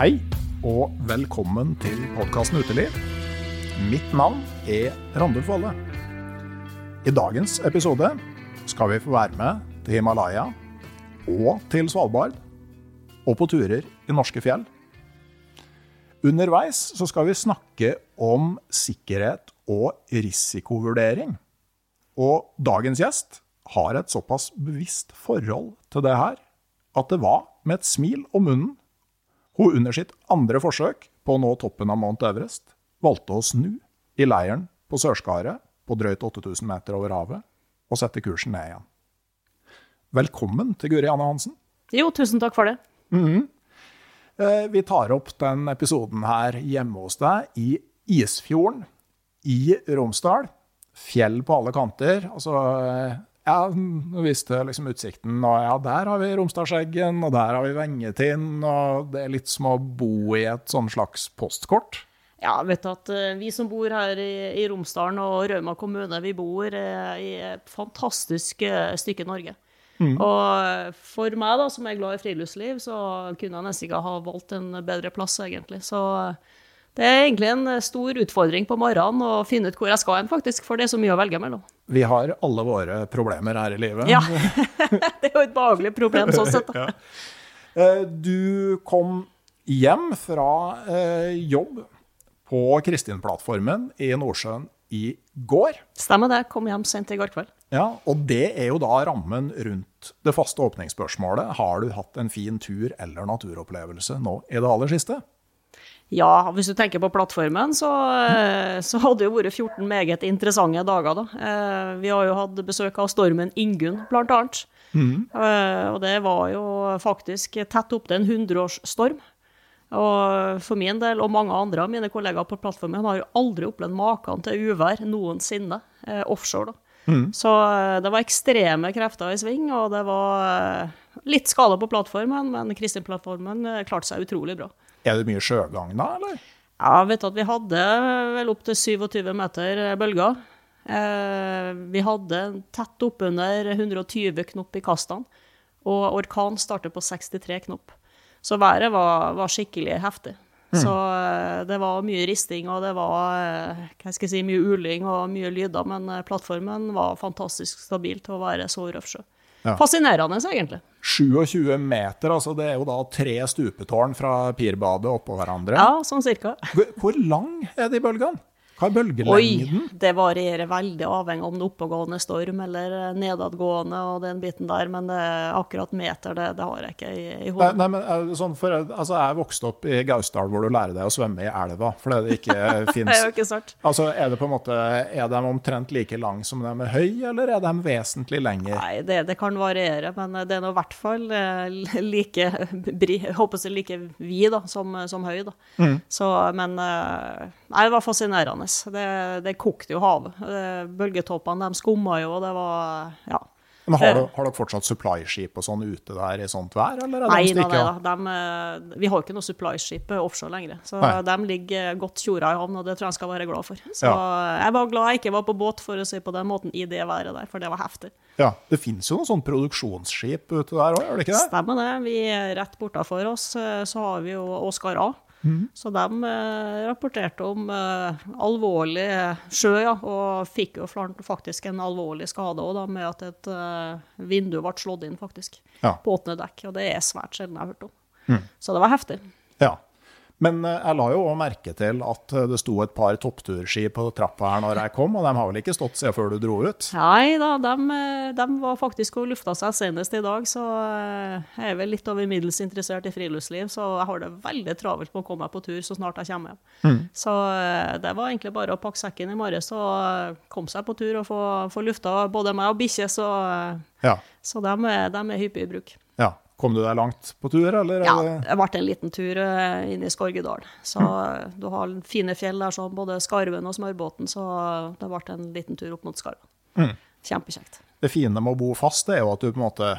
Hei og velkommen til podkasten Uteliv. Mitt navn er Randulf Valle. I dagens episode skal vi få være med til Himalaya og til Svalbard, og på turer i norske fjell. Underveis så skal vi snakke om sikkerhet og risikovurdering. Og dagens gjest har et såpass bevisst forhold til det her at det var med et smil om munnen hun under sitt andre forsøk på å nå toppen av Mount Everest valgte å snu i leiren på Sørskaret på drøyt 8000 meter over havet og sette kursen ned igjen. Velkommen til Guri Anne Hansen. Jo, tusen takk for det. Eh, Vi tar opp den episoden her hjemme hos deg i Isfjorden i Romsdal. Fjell på alle kanter. Altså, ja, nå viste liksom utsikten, og ja, der har vi Romsdalseggen, og der har vi Vengetind, og det er litt som å bo i et sånn slags postkort. Ja, vet du at eh, vi som bor her i, i Romsdalen og Rauma kommune, vi bor eh, i et fantastisk eh, stykke Norge. Og eh, for meg, da, som er glad i friluftsliv, så kunne jeg nesten ikke ha valgt en bedre plass, egentlig. Så det er egentlig en eh, stor utfordring på morgenen å finne ut hvor jeg skal hen, faktisk, for det er så mye å velge mellom. Vi har alle våre problemer her i livet. Ja, det er jo et behagelig problem sånn sett. da. Eh, Du kom hjem fra eh, jobb på Kristin-plattformen i Nordsjøen i går. Stemmer det, kom hjem sent i går kveld. Ja, og det er jo da rammen rundt det faste åpningsspørsmålet. Har du hatt en fin tur eller naturopplevelse nå i det aller siste? Ja, hvis du tenker på plattformen, så, eh, så hadde det jo vært 14 meget interessante dager, da. Eh, Vi har jo hatt besøk av stormen Ingunn, blant annet. Eh, Og det var jo faktisk tett opp til en 100-årsstorm. Og for min del, og mange andre av mine kollegaer på plattformen, har jo aldri opplevd maken til uvær noensinne, offshore, da. Så eh, det var ekstreme krefter i sving, og det var litt skade på plattformen, men Kristin-plattformen klarte seg utrolig bra. Er det mye sjøgang da, eller? Ja, vet at vi hadde vel opp til 27 meter bølger. Eh, vi hadde tett oppunder 120 knop i kastene, og orkan startet på 63 knop. Så været var, var skikkelig heftig. Så eh, det var mye risting, og det var eh, hva skal jeg si, mye uling og mye lyder, men plattformen var fantastisk stabil til å være så røff sjø. Ja. Fascinerende, egentlig. 27 meter, altså det er jo da tre stupetårn fra Pirbadet oppå hverandre. Ja, sånn cirka. Hvor- lang er de bølgene? Hva er Oi, det varierer veldig avhengig om det er oppegående storm eller eh, nedadgående og den biten der, men det akkurat meter, det, det har jeg ikke i, i hodet. nei, men er sånn for, altså, Jeg vokste opp i Gausdal hvor du lærer deg å svømme i elva, fordi det ikke fins. Altså, Er det på en måte, er de omtrent like lang som de er høy, eller er de vesentlig lenger? Nei, det, det kan variere, men det er nå i hvert fall eh, like håper jeg like vid da, som, som høy. Da. Så, men eh, nei, det var fascinerende. Det, det kokte jo havet. Eh, Bølgetoppene de skumma jo, og det var Ja. Men har, du, har dere fortsatt supply-skip og sånn ute der i sånt vær, eller er Nei, de nei, da. De, eh, vi har ikke noe supply-skip offshore lenger. Så Nei. de ligger godt tjora i havn, og det tror jeg jeg skal være glad for. Så Ja. jeg var glad jeg ikke var på båt, for å si på den måten, i det været der, for det var heftig. Ja, Det fins jo noen sånn produksjonsskip ute der òg, gjør det ikke det? Stemmer det. Vi, rett bortafor oss eh, så har vi jo Oskar A. Mhm. Så de eh, rapporterte om eh, alvorlig sjø, ja, og fikk jo faktisk en alvorlig skade òg, med at et eh, vindu ble slått inn, faktisk, Ja. på åpne dekk. Og det er svært sjelden jeg har hørt om. Mm. Så det var heftig. Ja. Men eh, jeg la jo òg merke til at eh, det sto et par toppturski på trappa her når jeg kom, og de har vel ikke stått siden før du dro ut? Nei da, de, eh, de var faktisk og lufta seg senest i dag, så jeg er vel litt over middels interessert i friluftsliv, så jeg har det veldig travelt med å komme meg på tur så snart jeg kommer hjem. Så eh, det var egentlig bare å pakke sekken i morges og komme seg på tur og få, få lufta både meg og bikkje, så, Ja. så de, de er hyppig i bruk. Kom du deg langt på tur, eller? Ja, det- ble en liten tur eh, inn i Skorgedalen. Så mm. du har fine fjell der, så både Skarven og Smørbåten, så det ble en liten tur opp mot Skarven. Kjempekjekt. Det fine med å bo fast, det er jo at du på en måte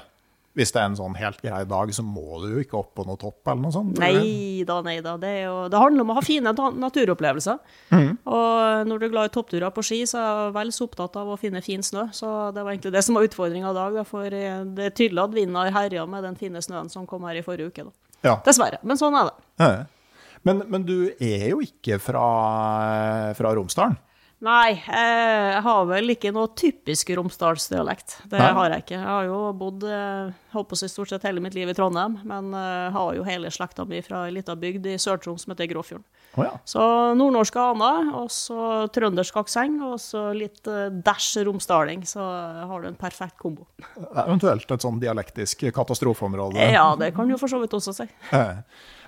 Hvis det er en sånn helt grei dag, så må du jo ikke opp på noe topp eller noe sånt. Nei da, nei da. Det, jo, det handler om å ha fine naturopplevelser. naturopplevelser. Og når du er glad i toppturer på ski, så er jeg vel så opptatt av å finne fin snø. Så det var egentlig det som var utfordringa i dag. For eh, det er tydelig at vinden har herja med den fine snøen som kom her i forrige uke. Ja. Dessverre. Men sånn er det. Ja. Men, men du er jo ikke fra, fra Romsdalen? Nei, eh, jeg har vel ikke noe typisk romsdalsdialekt. Det Nei. har jeg ikke. Jeg har jo bodd håper holdt på å si stort sett hele mitt liv i Trondheim, men eh, har jo hele slekta mi fra ei lita bygd i Sør-Troms som heter Gråfjorden. Oh, ja. Så nordnorsk aner, og så trøndersk aksent, og så litt dæsj romsdaling, så har du en perfekt kombo. Eventuelt et sånn dialektisk katastrofeområde. Ja, det kan du for så vidt også si.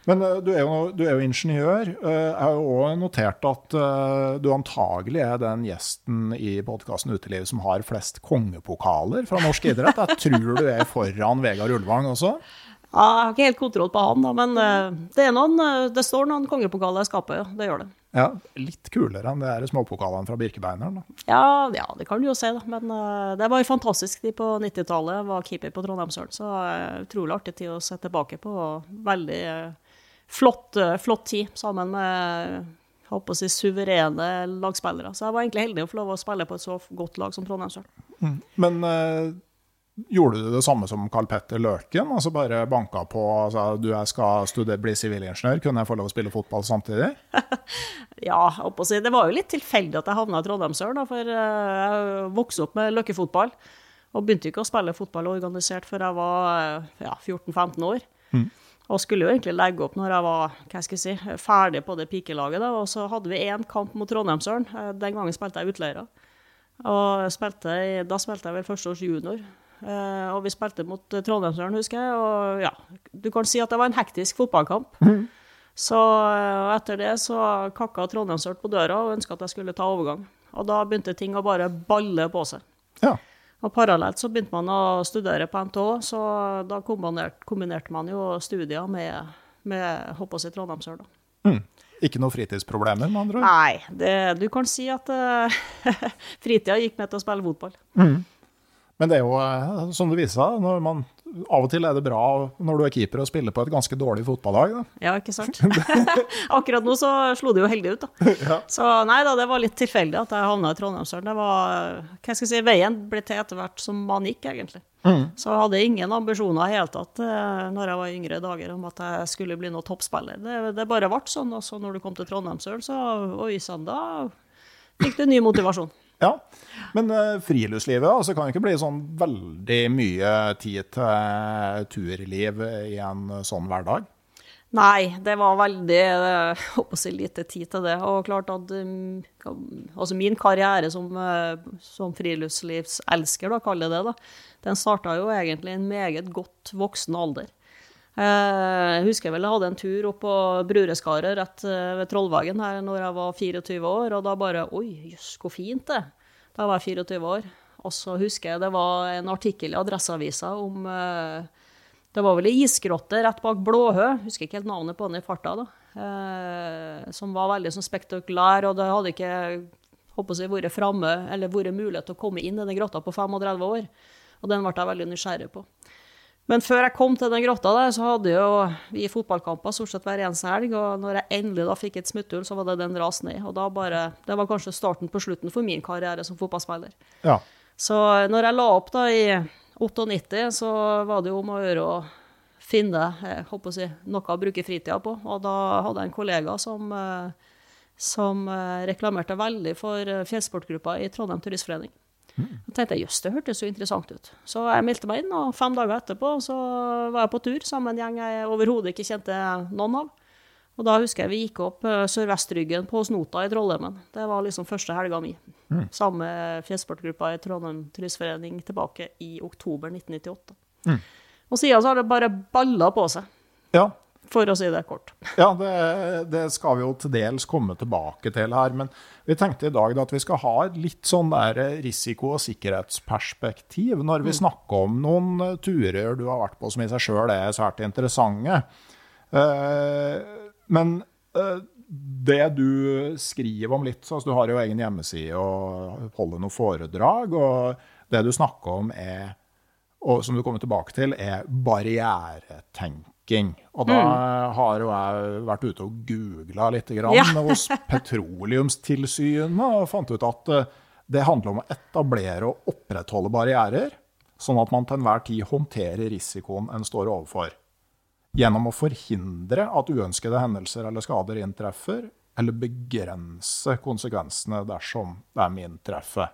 Men eh, du er jo, du er jo ingeniør. Eh, Jeg har jo òg notert at eh, du antagelig er den gjesten i podkasten Uteliv som har flest kongepokaler fra norsk idrett. Jeg tror du er foran Vegard Ulvang også. Ja, jeg har ikke helt kontroll på han, da, men det, er noen, det står noen kongepokaler i skapet. Det gjør det. Ja, Litt kulere enn her småpokalene fra Birkebeineren. Ja, ja, det kan du jo si, da. Men det var jo fantastisk de på 90-tallet. Var keeper på Trondheimsølen, så uh, utrolig artig tid å se tilbake på. Veldig eh, flott, eh, flott tid sammen med jeg holdt å si, suverene lagspillere. Så jeg var egentlig heldig å få lov å spille på et så godt lag som Trondheimsølen. Men eh, gjorde du det samme som Carl Petter Løken? Altså bare banka på og sa du jeg skal studere, bli sivilingeniør, kunne jeg få lov å spille fotball samtidig? Ja, jeg holdt å si, det var jo litt tilfeldig at jeg havna i Trondheim sjøl, for eh, jeg vokste opp med løkkefotball. Og begynte ikke å spille fotball organisert før jeg var eh, ja, 14-15 år. Og skulle jo egentlig legge opp når jeg var hva skal jeg si, ferdig på det pikelaget. Da. Og så hadde vi én kamp mot Trondheimsølen. Eh, Den gangen spilte jeg utleiere. Og spilte, da spilte jeg vel førsteårs junior. Eh, og vi spilte mot Trondheimsøren, husker jeg. Og ja, du kan si at det var en hektisk fotballkamp. Så eh, etter det så kakka Trondheimsøren på døra og ønska at jeg skulle ta overgang. Og da begynte ting å bare balle på seg. Ja. Og parallelt så begynte man å studere på NTH, så da kombinerte, kombinerte man jo studier med, med håper i Trondheimsøl. Mm. Ikke noen fritidsproblemer, med andre ord? Nei, det, du kan si at uh, fritida gikk med til å spille fotball. Men det er jo, eh, som det viser når man, av og til er det bra når du er keeper å spille på et ganske dårlig fotballag. Da. Ja, ikke sant? Akkurat nå så slo det jo heldig ut, da. Så nei da, det var litt tilfeldig at jeg havna i Trondheimsølen. Det var, hva skal jeg si, veien ble til etter hvert som man gikk, egentlig. Så jeg hadde ingen ambisjoner i hele tatt eh, når jeg var i yngre dager om at jeg skulle bli noe toppspiller. Det, det bare ble sånn. Og så når du kom til Trondheimsølen, så oi sann, da fikk du ny motivasjon. Ja, Men uh, friluftslivet altså, kan ikke bli sånn veldig mye tid til eh, turliv i en sånn hverdag. Nei, det var veldig jeg håper lite tid til det. Og klart at um, altså min karriere som, eh, som friluftslivselsker, da, kaller jeg det, da, den starta jo egentlig i en meget godt voksen alder. Eh, Jeg husker vel jeg hadde en tur opp på Brureskaret rett eh, ved Trollvagen her når jeg var 24 år, og da bare Oi, jøss, hvor fint det Da var jeg 24 år. Og så husker jeg det var en artikkel i Adresseavisa om eh, Det var vel ei isgrotte rett bak Blåhø, husker ikke helt navnet på den i farta, da. Som var veldig sånn spektakulær, og det hadde ikke håper jeg, vært framme, eller vært mulighet til å komme inn i den grotta på 35 år. Og den ble jeg veldig nysgjerrig på. Men før jeg kom til den grotta der, så hadde jo vi fotballkamper stort sett hver eneste helg. Og når jeg endelig da fikk et smutthull, så var det den rasen i. Og da bare Det var kanskje starten på slutten for min karriere som fotballspiller. Ja. Så når jeg la opp da i 98, så var det jo om å gjøre å finne jeg håper å si, noe å bruke fritida på. Og da hadde jeg en kollega som, eh, som eh, reklamerte veldig for eh, fjellsportgruppa i Trondheim Turistforening. Da tenkte jeg jøss, det hørtes jo interessant ut. Så jeg meldte meg inn, og fem dager etterpå så var jeg på tur sammen med en gjeng jeg overhodet ikke kjente noen av. Og da husker jeg vi gikk opp uh, Sørvestryggen på Snota i Trollheimen. Det var liksom første helga mi. Mm. Samme fjellsportgruppa i Trondheim Turistforening tilbake i oktober 1998. Mm. Og siden så har det bare balla på seg. Ja, for å si det kort. Ja, det, det, skal vi jo til dels komme tilbake til her. Men vi tenkte i dag at vi skal ha et litt sånn der risiko- og sikkerhetsperspektiv når vi mm. snakker om noen turer du har vært på som i seg sjøl er svært interessante. Eh, men eh, det du skriver om litt, altså du har jo egen hjemmeside og holder noen foredrag, og det du snakker om er, og som du kommer tilbake til, er barrieretenk fracking. Og da mm. har jo jeg vært ute og googla litt grann ja. hos Petroleumstilsynet og fant ut at eh, det handler om å etablere og opprettholde barrierer, sånn at man til enhver tid håndterer risikoen en står overfor. Gjennom å forhindre at uønskede hendelser eller skader inntreffer, eller begrense konsekvensene dersom de inntreffer.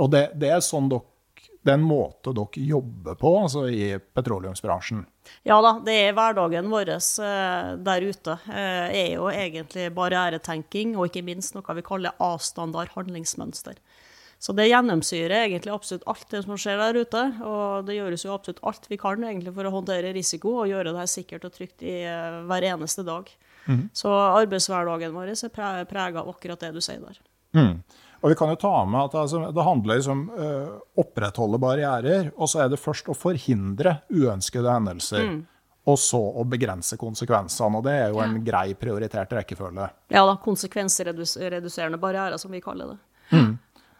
Og det, det er sånn dere det er en måte dere jobber på altså i petroleumsbransjen? Ja da, det er hverdagen vår uh, der ute. Det er jo egentlig barrieretenking, og ikke minst noe vi kaller A-standard handlingsmønster. Så det gjennomsyrer egentlig absolutt alt det som skjer der ute. Og det gjøres jo absolutt alt vi kan egentlig for å håndtere risiko og gjøre det her sikkert og trygt i uh, hver eneste dag. Mm. Så arbeidshverdagen vår er prega av akkurat det du sier der. Mm. Og vi kan jo ta med at altså, Det handler liksom å uh, opprettholde barrierer, og så er det først å forhindre uønskede hendelser. Mm. Og så å begrense konsekvensene. Og det er jo en grei prioritert rekkefølge. Ja da, konsekvensreduserende barrierer, som vi kaller det. Mm.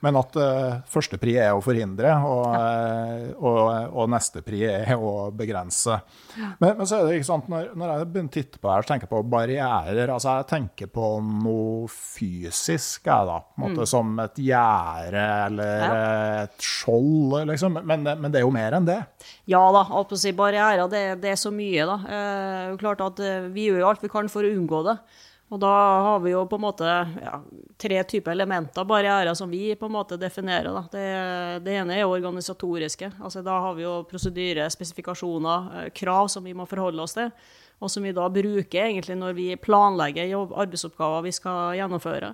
Men at uh, første pri er å forhindre, og, ja. uh, og, og, neste pri er å begrense. Ja. Men, men, så er det ikke sant, når, når jeg begynner å titte på det her, så tenker jeg på barrierer. altså Jeg tenker på noe fysisk, jeg da. på en måte mm. Som et gjerde eller ja. et skjold, liksom. Men, men, det er jo mer enn det. Ja da. alt på å si Barrierer, det, det, er så mye, da. Eh, klart at Vi gjør jo alt vi kan for å unngå det. Og da har vi jo på en måte ja, tre typer elementer, barrierer, som vi på en måte definerer. Det, det, ene er organisatoriske. altså Da har vi jo prosedyre, spesifikasjoner, eh, krav som vi må forholde oss til. Og som vi da bruker egentlig når vi planlegger arbeidsoppgaver vi skal gjennomføre.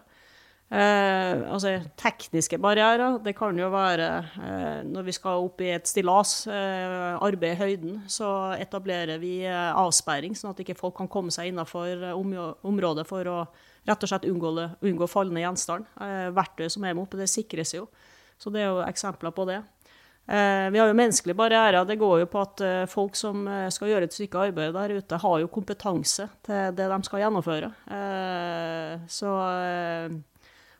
Eh, altså tekniske barrierer, det kan jo være eh, når vi skal opp i et stillas, eh, arbeid i høyden, så etablerer vi eh, avsperring, sånn at ikke folk kan komme seg innenfor eh, om, området for å rett og slett unngå, unngå fallende gjenstand. Eh, verktøy som er med oppe, det sikres jo. Så det er jo eksempler på det. vi har jo menneskelige barrierer. Det går jo på at folk som skal gjøre et stykke arbeid der ute, har jo kompetanse til det de skal gjennomføre. så.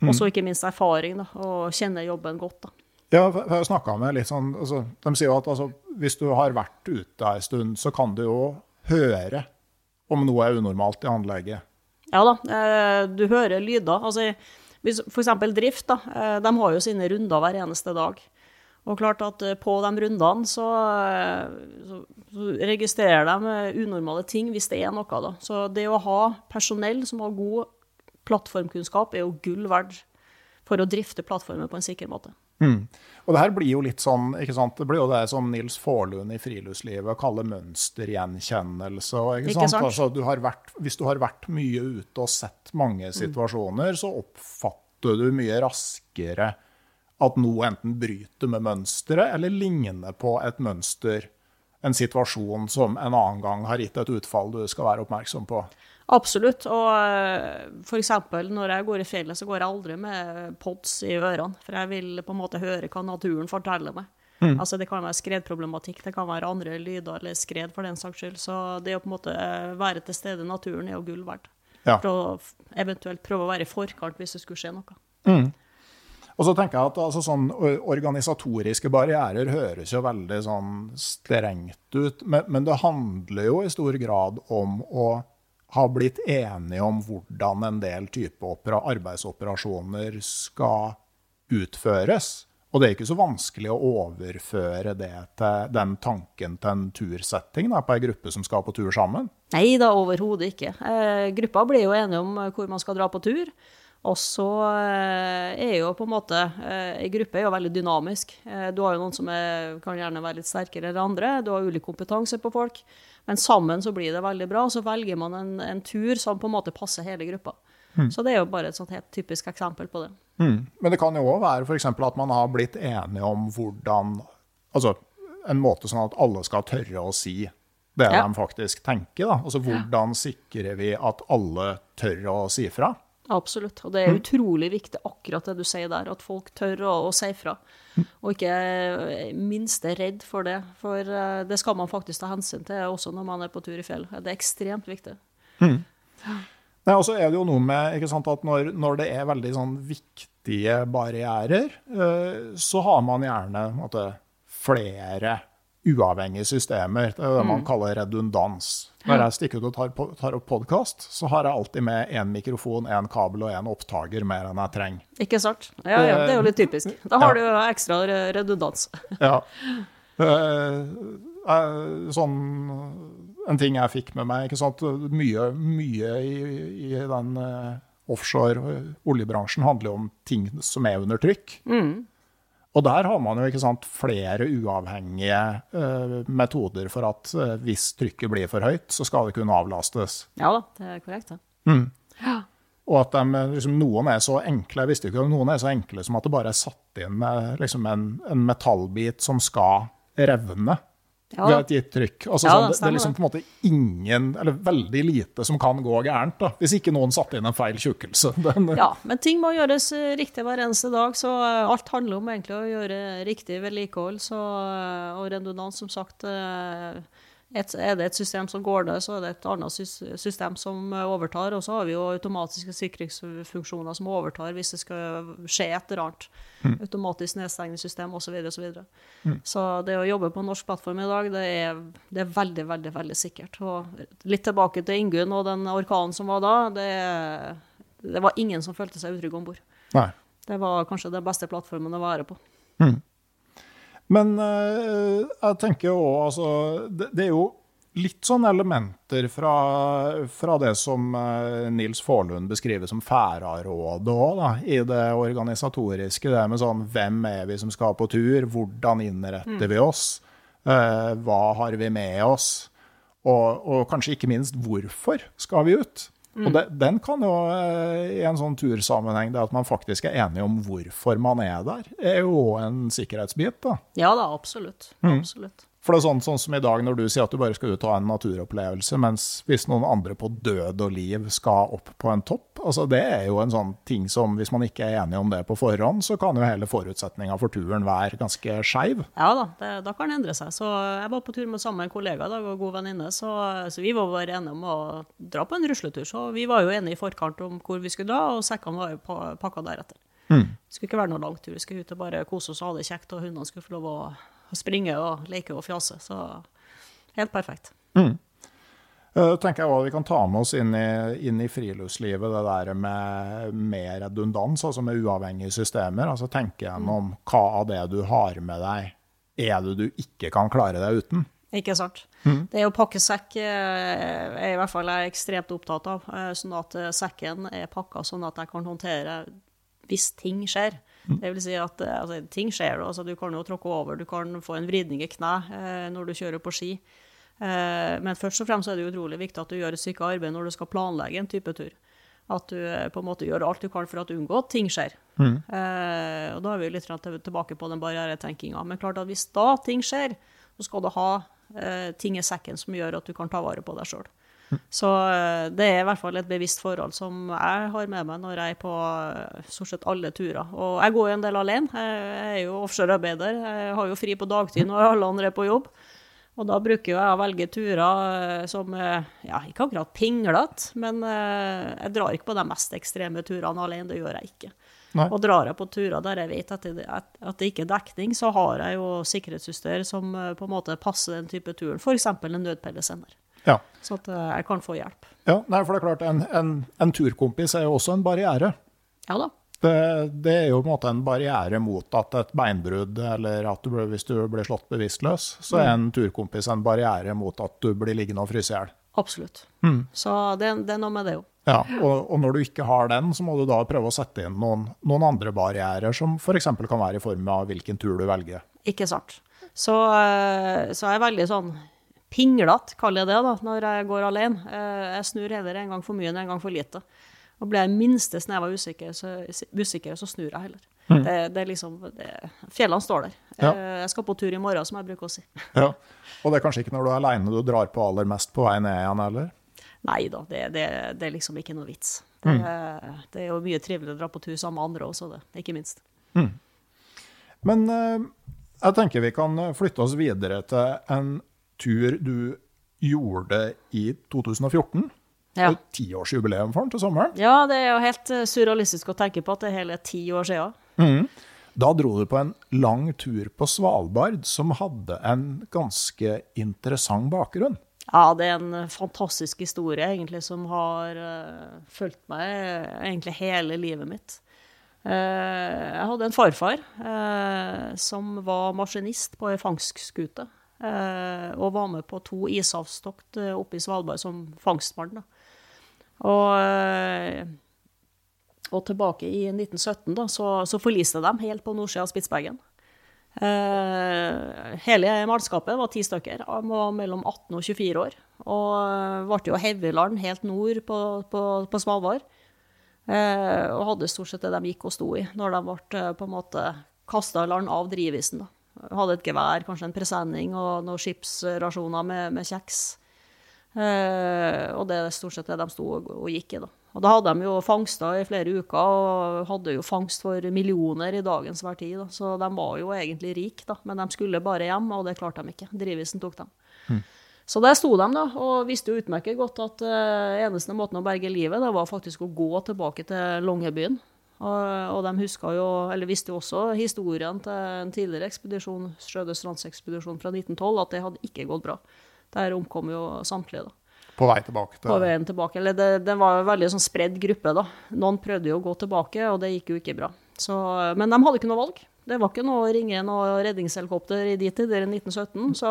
Og så ikke minst erfaring, da, og kjenne jobben godt. da. Ja, jeg har snakka med litt sånn altså, De sier jo at altså, hvis du har vært ute en stund, så kan du jo høre om noe er unormalt i anlegget. Ja da, eh, du hører lyder. Altså, F.eks. drift, da, eh, de har jo sine runder hver eneste dag. Og klart at eh, på de rundene så, så, så, registrerer de unormale ting hvis det er noe. da. Så det å ha personell som har god plattformkunnskap er jo gull verdt for å drifte plattformer på en sikker måte. Mm. Og det her blir jo litt sånn, ikke sant? Det blir jo det som Nils Faarlund i Friluftslivet kaller mønstergjenkjennelse. Ikke, ikke sant? Altså, du vært, hvis du har vært mye ute og sett mange mm. situasjoner, mm. så oppfatter du mye raskere at noe enten bryter med mønsteret eller ligner på et mønster, en situasjon som en annen gang har gitt et utfall du skal være oppmerksom på. Absolutt. Og eh, f.eks. når jeg går i fjellet, så går jeg aldri med pods i ørene. For jeg vil på en måte høre hva naturen forteller meg. Mm. Altså Det kan være skredproblematikk, det kan være andre lyder eller skred for den saks skyld. Så det å på en måte eh, være til stede i naturen er jo gull verdt. Ja. For å eventuelt prøve å være i forkant hvis det skulle skje noe. Mm. Og så tenker jeg at altså, sånn Organisatoriske barrierer høres jo veldig sånn strengt ut, men, men, det handler jo i stor grad om å ha blitt enige om hvordan en del type arbeidsoperasjoner skal utføres. Og det er ikke så vanskelig å overføre det til den tanken til en tursetting da, på ei gruppe som skal på tur sammen? Nei da, overhodet ikke. Eh, gruppa blir jo enige om hvor man skal dra på tur. Og så eh, er jo på en måte Ei eh, gruppe er jo veldig dynamisk. Eh, du har jo noen som er, kan gjerne være litt sterkere enn andre. Du har ulik kompetanse på folk. Men sammen så blir det veldig bra. Og så velger man en, en tur som på en måte passer hele gruppa. Mm. Så det er jo bare et sånt helt typisk eksempel på det. Mm. Men det kan jo òg være f.eks. at man har blitt enige om hvordan Altså en måte sånn at alle skal tørre å si det ja. de faktisk tenker. da. Altså Hvordan sikrer vi at alle tør å si fra? Absolutt. Og det er mm. utrolig viktig, akkurat det du sier der, at folk tør å, å si fra. Mm. Og ikke minst er redd for det. For uh, det skal man faktisk ta hensyn til også når man er på tur i fjell. Det er ekstremt viktig. Mm. Nei, og så er det jo noe med sant, at når, når, det er veldig sånn viktige barrierer, uh, så har man gjerne måtte, flere uavhengige systemer. Det er det man mm. kaller redundans. Når jeg stikker ut og tar, tar opp podkast, så har jeg alltid med én mikrofon, én kabel og én opptaker mer enn jeg trenger. Ikke sant. Ja, ja, det er jo litt typisk. Da har ja. du ekstra redundans. ja. Sånn en ting jeg fikk med meg. ikke sant? Mye, mye i, i, den uh, offshore oljebransjen handler jo om ting som er under trykk. Mm. Og der har man jo ikke sant, flere uavhengige uh, metoder for at uh, hvis trykket blir for høyt, så skal det kunne avlastes. Ja da, det er korrekt. Ja. Mm. ja. Og at de, liksom, noen er så enkle, jeg visste ikke om noen er så enkle som at det bare er satt inn liksom, en, en metallbit som skal revne ja. ved et gitt trykk. Altså, ja, sånn, det, det, er liksom på en måte ingen, eller veldig lite, som kan gå gærent. da, Hvis ikke noen satte inn en feil tjukkelse. Ja, men ting må gjøres eh, riktig hver eneste dag. Så eh, alt handler om egentlig å gjøre riktig vedlikehold. Eh, og redundans, som sagt et, er det et system som går ned, så er det et annet system som overtar. Og så har vi jo automatiske sikringsfunksjoner som overtar hvis det skal skje et eller annet. Mm. Automatisk nedstengningssystem osv. Så, videre, og så, mm. så det å jobbe på norsk plattform i dag, det er, det er, veldig, veldig veldig sikkert. Og litt tilbake til Ingunn og den orkanen som var da. Det, det var ingen som følte seg utrygg om bord. Det var kanskje den beste plattformen å være på. Mm. Men uh, jeg tenker òg altså det, det, er jo litt sånn elementer fra, fra det som uh, Nils Faarlund beskriver som Færarådet òg, i det organisatoriske. Det med sånn hvem er vi som skal på tur, hvordan innretter mm. vi oss, uh, hva har vi med oss, og, og kanskje ikke minst hvorfor skal vi ut? Mm. Og det, den kan jo, eh, i en sånn tursammenheng, det at man faktisk er enige om hvorfor man er der, er jo en sikkerhetsbit, da. Ja da, absolutt. Mm. Absolutt. For det er sånn, sånn, som i dag, når du sier at du bare skal ut og ha en naturopplevelse, mens hvis noen andre på død og liv skal opp på en topp, altså det er jo en sånn ting som hvis man ikke er enig om det på forhånd, så kan jo hele forutsetninga for turen være ganske skeiv. Ja da, det, da kan det endre seg. Så jeg var på tur med samme kollega i dag og god venninne, så, så, vi var bare enige om å dra på en rusletur. Så vi var jo enige i forkant om hvor vi skulle dra, og sekkene var jo pakka deretter. Mm. Det skulle ikke være noe langtur, vi skulle ut og bare kose oss og ha det kjekt, og hundene skulle få lov å springe og leke og fjase. Så helt perfekt. Mm. Uh, tenker jeg også Vi kan ta med oss inn i, inn i friluftslivet det der med, med, redundans, altså med uavhengige systemer. altså Tenke gjennom mm. hva av det du har med deg, er det du ikke kan klare deg uten. Ikke sant. Mm. Det å pakke sekk er i hvert fall jeg ekstremt opptatt av. Eh, sånn at eh, sekken er pakka sånn at jeg kan håndtere hvis ting skjer. Det vil si at eh, altså, ting skjer. Altså, du kan jo tråkke over, du kan få en vridning i kne eh, når du kjører på ski. Eh, men først og fremst er det utrolig viktig at du gjør et stykke arbeid når du skal planlegge en type tur. At du eh, på en måte gjør alt du kan for at du unngår at ting skjer. Mm. Eh, og Da er vi litt tilbake på den barrieretenkinga. Men klart at hvis da ting skjer, så skal du ha eh, ting i sekken som gjør at du kan ta vare på deg sjøl. Så eh, det er i hvert fall et bevisst forhold som jeg har med meg når jeg er på eh, stort sett alle turer. Og jeg går jo en del alene. Jeg er jo offshorearbeider. Jeg har jo fri på dagtid når alle andre er på jobb. Og da bruker jeg å velge turer eh, som ja, ikke akkurat pinglete, men jeg drar ikke på de mest ekstreme turene alene. Det gjør jeg ikke. Nei. Og drar jeg på turer der jeg vet at det, at, det ikke er dekning, så har jeg jo sikkerhetsutstyr som på en måte passer den type turen, f.eks. en nødpellesender. Ja. Så at eh, jeg kan få hjelp. ja. Nei, for det er klart, en, en, en turkompis er jo også en barriere. Ja da. Det, det er jo på en måte en barriere mot at et beinbrudd, eller at du, ble, hvis du blir slått bevisstløs, så er en turkompis en barriere mot at du blir liggende og fryse i hjel. Absolutt. Så det, det er noe med det jo. Ja, og, og når du ikke har den, så må du da prøve å sette inn noen, noen andre barrierer, som f.eks. kan være i form av hvilken tur du velger. Ikke sant. Så, eh, så jeg er veldig sånn pinglete, kaller jeg det, da, når jeg går alene. Eh, Jeg snur heller en gang for mye enn en gang for lite. Og blir jeg minste snev av usikker, så, usikker, så snur jeg heller. Det, det er liksom det, Fjellene står der. Ja. Eh, Jeg skal på tur i morgen, som jeg bruker å si. Ja. Og det er kanskje ikke når du er aleine du drar på aller mest på vei ned igjen heller? Nei da, det, det, det er liksom ikke noe vits. Det, det er jo mye triveligere å dra på tur sammen med andre også, det. Ikke minst. Men eh, jeg tenker vi kan flytte oss videre til en tur du gjorde i 2014. Ja. Tiårsjubileum for den til sommeren. Ja, det er jo helt eh, surrealistisk å tenke på at det er hele ti år siden. Da dro du på en lang tur på Svalbard som hadde en ganske interessant bakgrunn. Ja, det er en fantastisk historie, egentlig, som har uh, fulgt meg eh, egentlig hele livet mitt. Uh, jeg hadde en farfar uh, som var maskinist på ei fangstskute. Eh, og var med på to ishavstokt uh, oppe i Svalbard som fangstmann. Og, eh, og tilbake i 1917 da, så, så forliste de helt på nordsida av Spitsbergen. Eh, hele mannskapet var ti stykker, var mellom 18 og 24 år. Og eh, ble jo hevet i land helt nord på, på, på Svalbard. Eh, og hadde stort sett det de gikk og sto i når de ble eh, på en måte kasta i land av drivisen. da. Hadde et gevær, kanskje en presenning og noen skipsrasjoner med, med kjeks. Eh, og det er stort sett det de sto og, og gikk i. da. Og da hadde de jo fangster i flere uker, og hadde jo fangst for millioner i dagens verdi. Da. Så de var jo egentlig rike, da. men de skulle bare hjem, og det klarte de ikke. Drivisen tok dem. Så der sto de da, og visste jo utmerket godt at uh, eneste måten å berge livet, det var faktisk å gå tilbake til Longyearbyen. Og, og de huska jo, eller visste jo også historien til en tidligere ekspedisjon, Sjødøstlandsekspedisjon fra 1912, at det hadde ikke gått bra. Der omkom jo samtlige, da På vei tilbake til på veien tilbake. Eller det, det var en veldig sånn spredd gruppe, da. Noen prøvde jo å gå tilbake, og det gikk jo ikke bra. Så, men de hadde ikke noe valg. Det var ikke noe å ringe noe redningshelikopter i de tider, i 1917. Så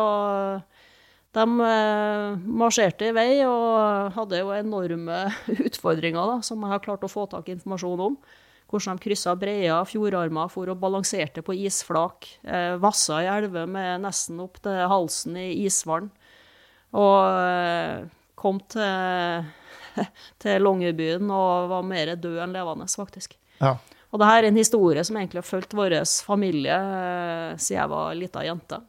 de eh, marsjerte i vei og hadde jo enorme utfordringer, da, som jeg har klart å få tak i informasjon om. Hvordan de kryssa breia fjordarmer for å balanserte på isflak. Eh, vassa i elver med nesten opp til halsen i isvann. Og eh, kom til, til Longyearbyen og var mer død enn levende, faktisk. Ja. Og dette er en historie som egentlig har fulgt vår familie eh, siden jeg var lita jente.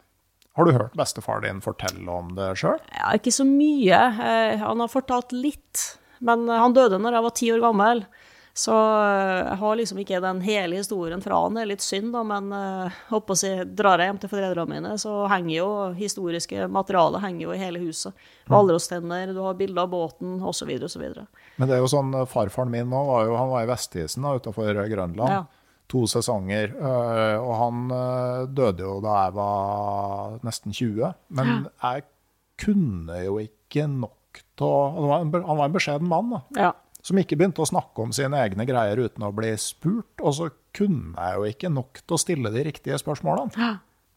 Har du hørt bestefar din fortelle om det sjøl? Ja, ikke så mye. Eh, Han har fortalt litt. Men eh, han døde når jeg var ti år gammel. Så eh, jeg har liksom ikke den hele historien fra han. Det er litt synd, da, men håper jeg, på drar jeg hjem til foreldrene mine, så henger jo historiske materialet henger jo i hele huset. Hvalrosstenner, du har bilder av båten, osv., osv. Men det er jo sånn, eh, farfaren min nå var jo, han var i Vestisen da, utenfor Grønland. Ja. To sesonger. Og han døde jo da jeg var nesten 20. Men jeg kunne jo ikke nok til Han var en, be- han var en beskjeden mann, da. Ja. Som ikke begynte å snakke om sine egne greier uten å bli spurt. Og så kunne jeg jo ikke nok til å stille de riktige spørsmålene.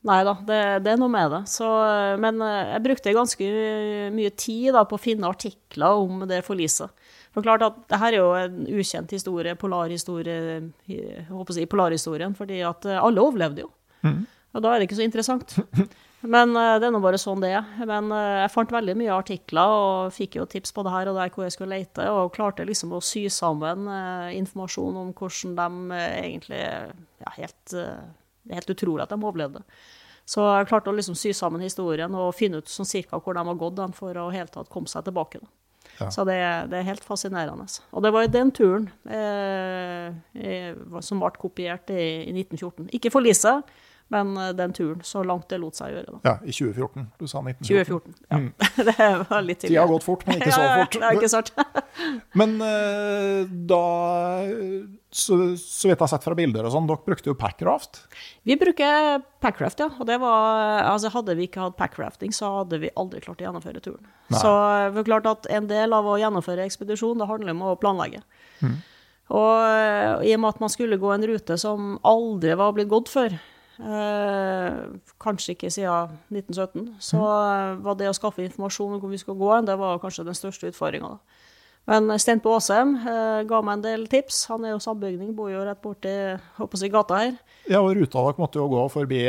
Nei da, det, det er noe med det. Så, men eh, jeg brukte ganske mye tid da, på å finne artikler om det forliset. For klart at det her er jo en ukjent historie, polarhistorie, jeg håper å si polarhistorien, fordi at eh, alle overlevde jo. Og da er det ikke så interessant. Men eh, det er nå bare sånn det er. Men eh, jeg fant veldig mye artikler og fikk jo tips på det her og der hvor jeg skulle lete, og klarte liksom å sy sammen eh, informasjon om hvordan de egentlig ja, helt, helt utrolig at de overlevde. Så jeg klarte å liksom sy sammen historien og finne ut sånn cirka hvor de har gått den for å helt tatt komme seg tilbake. Da. Ja. Så det, det er helt fascinerende. Og det var jo den turen eh, eh, som ble kopiert i, i 1914. Ikke forliset, Men eh, den turen, så langt det lot seg gjøre, da. Ja, i 2014. Du sa 1914. 2014. Ja. det var litt tidlig. Tida har gått fort, men ikke så fort. ja, det er ikke sant. Men eh, da så, så vidt jeg har sett fra bilder og sånn, dere brukte jo packraft. Vi bruker packraft, ja. Og det var, altså hadde vi ikke hatt packrafting, så hadde vi aldri klart å gjennomføre turen. Nei. Så det er klart at en del av å gjennomføre ekspedisjon, det handler om å planlegge. Mm. Og eh, i og med at man skulle gå en rute som aldri var blitt gått før, eh, kanskje ikke siden 1917, så Mm. eh, var det å skaffe informasjon om hvor vi skulle gå, det var kanskje den største utfordringa. Men Stein på Åsheim eh, ga meg en del tips. Han er jo sambygning, bor jo rett borti håper jeg, gata her. Ja, og ruta dere måtte jo gå forbi,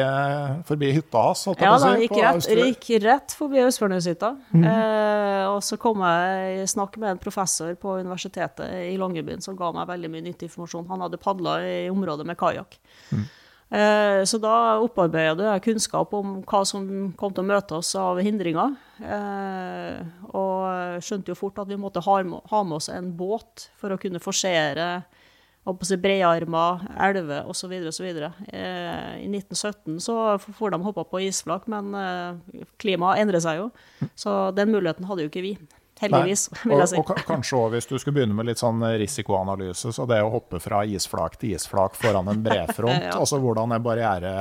forbi hytta hans, Ja, det da si. gikk rett, gikk rett forbi Østfjordneshytta. Mhm. Eh, og så kom jeg i snakk med en professor på universitetet i Longyearbyen som ga meg veldig mye nyttig informasjon. Han hadde padla i området med kajakk. Mhm. Eh, så da opparbeidet jeg kunnskap om hva som kom til å møte oss av hindringer. Eh, og skjønte jo fort at vi måtte ha med, oss en båt for å kunne forsere brearmer, elver osv. osv. Eh, I 1917 så får de hoppa på isflak, men klimaet endrer seg jo. Så den muligheten hadde jo ikke vi. Heldigvis, Nei. vil jeg si. Og, og kanskje også hvis du skulle begynne med litt sånn risikoanalyse, så det å hoppe fra isflak til isflak foran en brefront, Ja. altså hvordan er barriere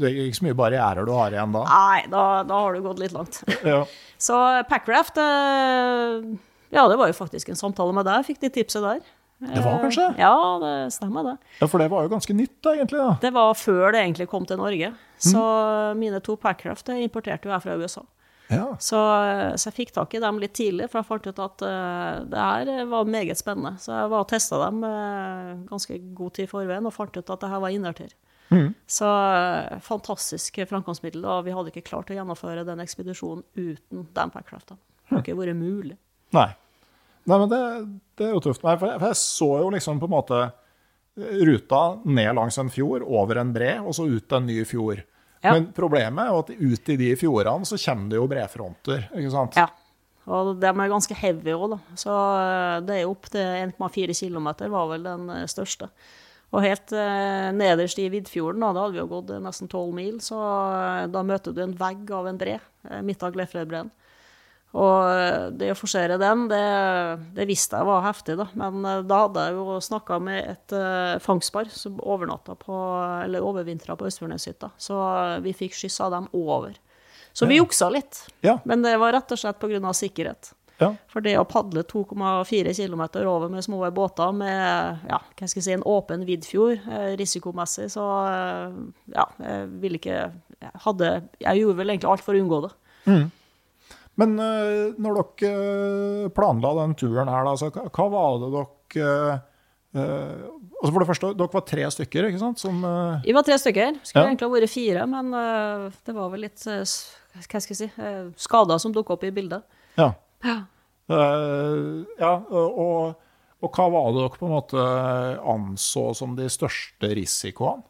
Det er ikke så mye barrierer du har igjen da. Nei, da, da har du gått litt langt. Ja. Så Packraft eh, Ja, det var jo faktisk en samtale med deg. Jeg fikk de tipset der. Det var kanskje? Eh, Ja, det stemmer, det. ja, for det var jo ganske nytt egentlig, da. Det var før det egentlig kom til Norge. Så mine to Packraft importerte jo jeg fra USA. Ja. Så, så jeg fikk tak i dem litt tidlig, for jeg fant ut at uh, det her var meget spennende. Så jeg var og testa dem uh, ganske god tid i forveien og fant ut at det her var innertier. Mm. Så uh, fantastisk framkomstmiddel, og vi hadde ikke klart å gjennomføre den ekspedisjonen uten den packraftene. Det hadde ikke vært mulig. Nei. Nei, men det, det er jo tøft. Nei, for jeg, for jeg så jo liksom på en måte ruta ned langs en fjord, over en bre, og så ut en ny fjord. Ja. Men problemet er jo at ut i de fjordene så kommer det jo brefronter, ikke sant? Ja. Og de er ganske heavy òg, da. Så eh, det er opp til 1,4 km var vel den eh, største. Og helt eh, nederst i Vidfjorden, da, da hadde vi jo gått nesten 12 mil, så da møter du en vegg av en bre midt av Glefredbreen. Og eh, det å forsere den, det, det visste jeg var heftig, da. Men eh, da hadde jeg jo snakka med et uh, fangstpar som overnatta på, eller overvintra på Østfjordneshytta. Så vi fikk skyssa dem over. Så vi juksa litt. Ja. Men det var rett og slett pga. sikkerhet. Ja. For det å padle 2,4 km over med små båter med ja, hva skal jeg si, en åpen Vidfjord, eh, risikomessig, så ja, jeg ville ikke jeg hadde, Jeg gjorde vel egentlig alt for å unngå det. Men eh, når dere eh, planla den turen her, da, så hva, var det dere eh, altså For det første, dere var tre stykker, ikke sant? Som, Vi var tre stykker. Skulle Ja. egentlig ha vært fire, men det var vel litt hva skal jeg si, eh, skader som dukka opp i bildet. ja. Ja. Eh, ja, og, og hva var det dere på en måte anså som de største risikoene?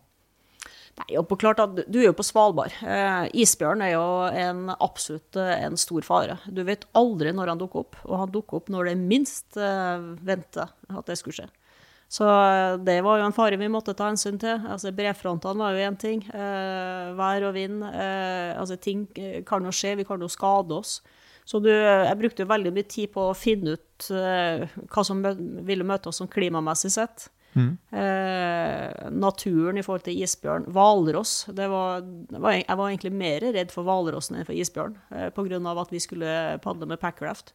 Nei, og klart at du- er jo på Svalbard. Eh, isbjørn er jo en absolutt eh, en stor fare. Du vet aldri når han dukker opp, og han dukker opp når det minst eh, venter at det skulle skje. Så eh, det var jo en fare vi måtte ta hensyn til. Altså Brefrontene var jo én ting. Eh, vær og vind. Eh, altså Ting eh, kan jo skje, vi kan jo skade oss. Så du, jeg brukte jo veldig mye tid på å finne ut hva som ville møte oss som klimamessig sett. Eh, naturen i forhold til isbjørn. Hvalross. Jeg var egentlig mer redd for hvalrossen enn for isbjørn, eh, av at vi skulle padle med packraft.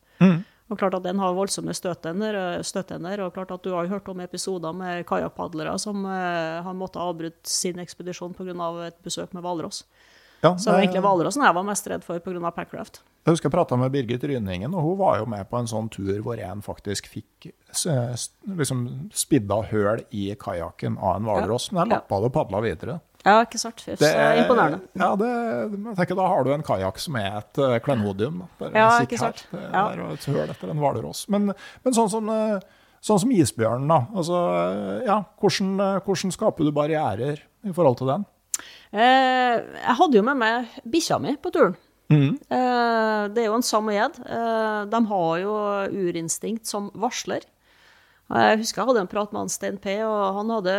Og klart at Den har voldsomme støtender, eh, og klart at du har hørt om episoder med kajakkpadlere som eh, har måttet avbryte sin ekspedisjon pga. et besøk med hvalross. Ja, Så det- egentlig hvalrossen jeg var mest redd for pga. packraft. Jeg husker jeg prata med Birgit Rynningen, og hun var jo med på en sånn tur hvor en faktisk fikk liksom spidda høl i kajakken av en hvalross. Men jeg lappa det og padla videre. Ja, ikke sant? Det er imponerende. Ja, det, jeg tenker Da har du en kajakk som er et uh, klenodium. Bare Ja, ikke sant? Her. Det Ja. er et høl etter en hvalross. Men, men sånn som eh, Sånn som isbjørnen, da. Altså, ja, hvordan, eh, hvordan skaper du barrierer i forhold til den? Eh, jeg hadde jo med meg bikkja mi på turen. Mhm. Eh, det er jo en samojed. Eh, de har jo urinstinkt som varsler. Jeg husker jeg hadde en prat med han Stein P, og han hadde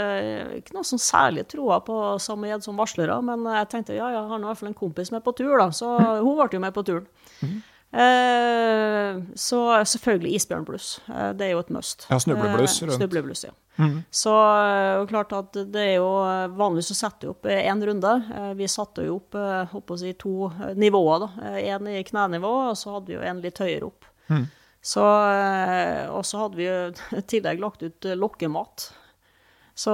ikke noe sånn særlig troa på samme gjedd som varslere, men jeg tenkte ja, ja, han har i hvert fall en kompis med på tur, da, så hun ble jo med på turen. Mhm. Eh, så selvfølgelig isbjørnbluss. Eh, det er jo et must. Ja, snublebluss Eh, rundt. Snublebluss, ja. Så eh, og klart at det er jo Vanligvis så setter vi opp én runde. Vi satte jo opp eh, å si, to nivåer. da. Én i knenivå, og så hadde vi jo en litt høyere opp. Så, eh, og så hadde vi jo i tillegg lagt ut lokkemat. Så,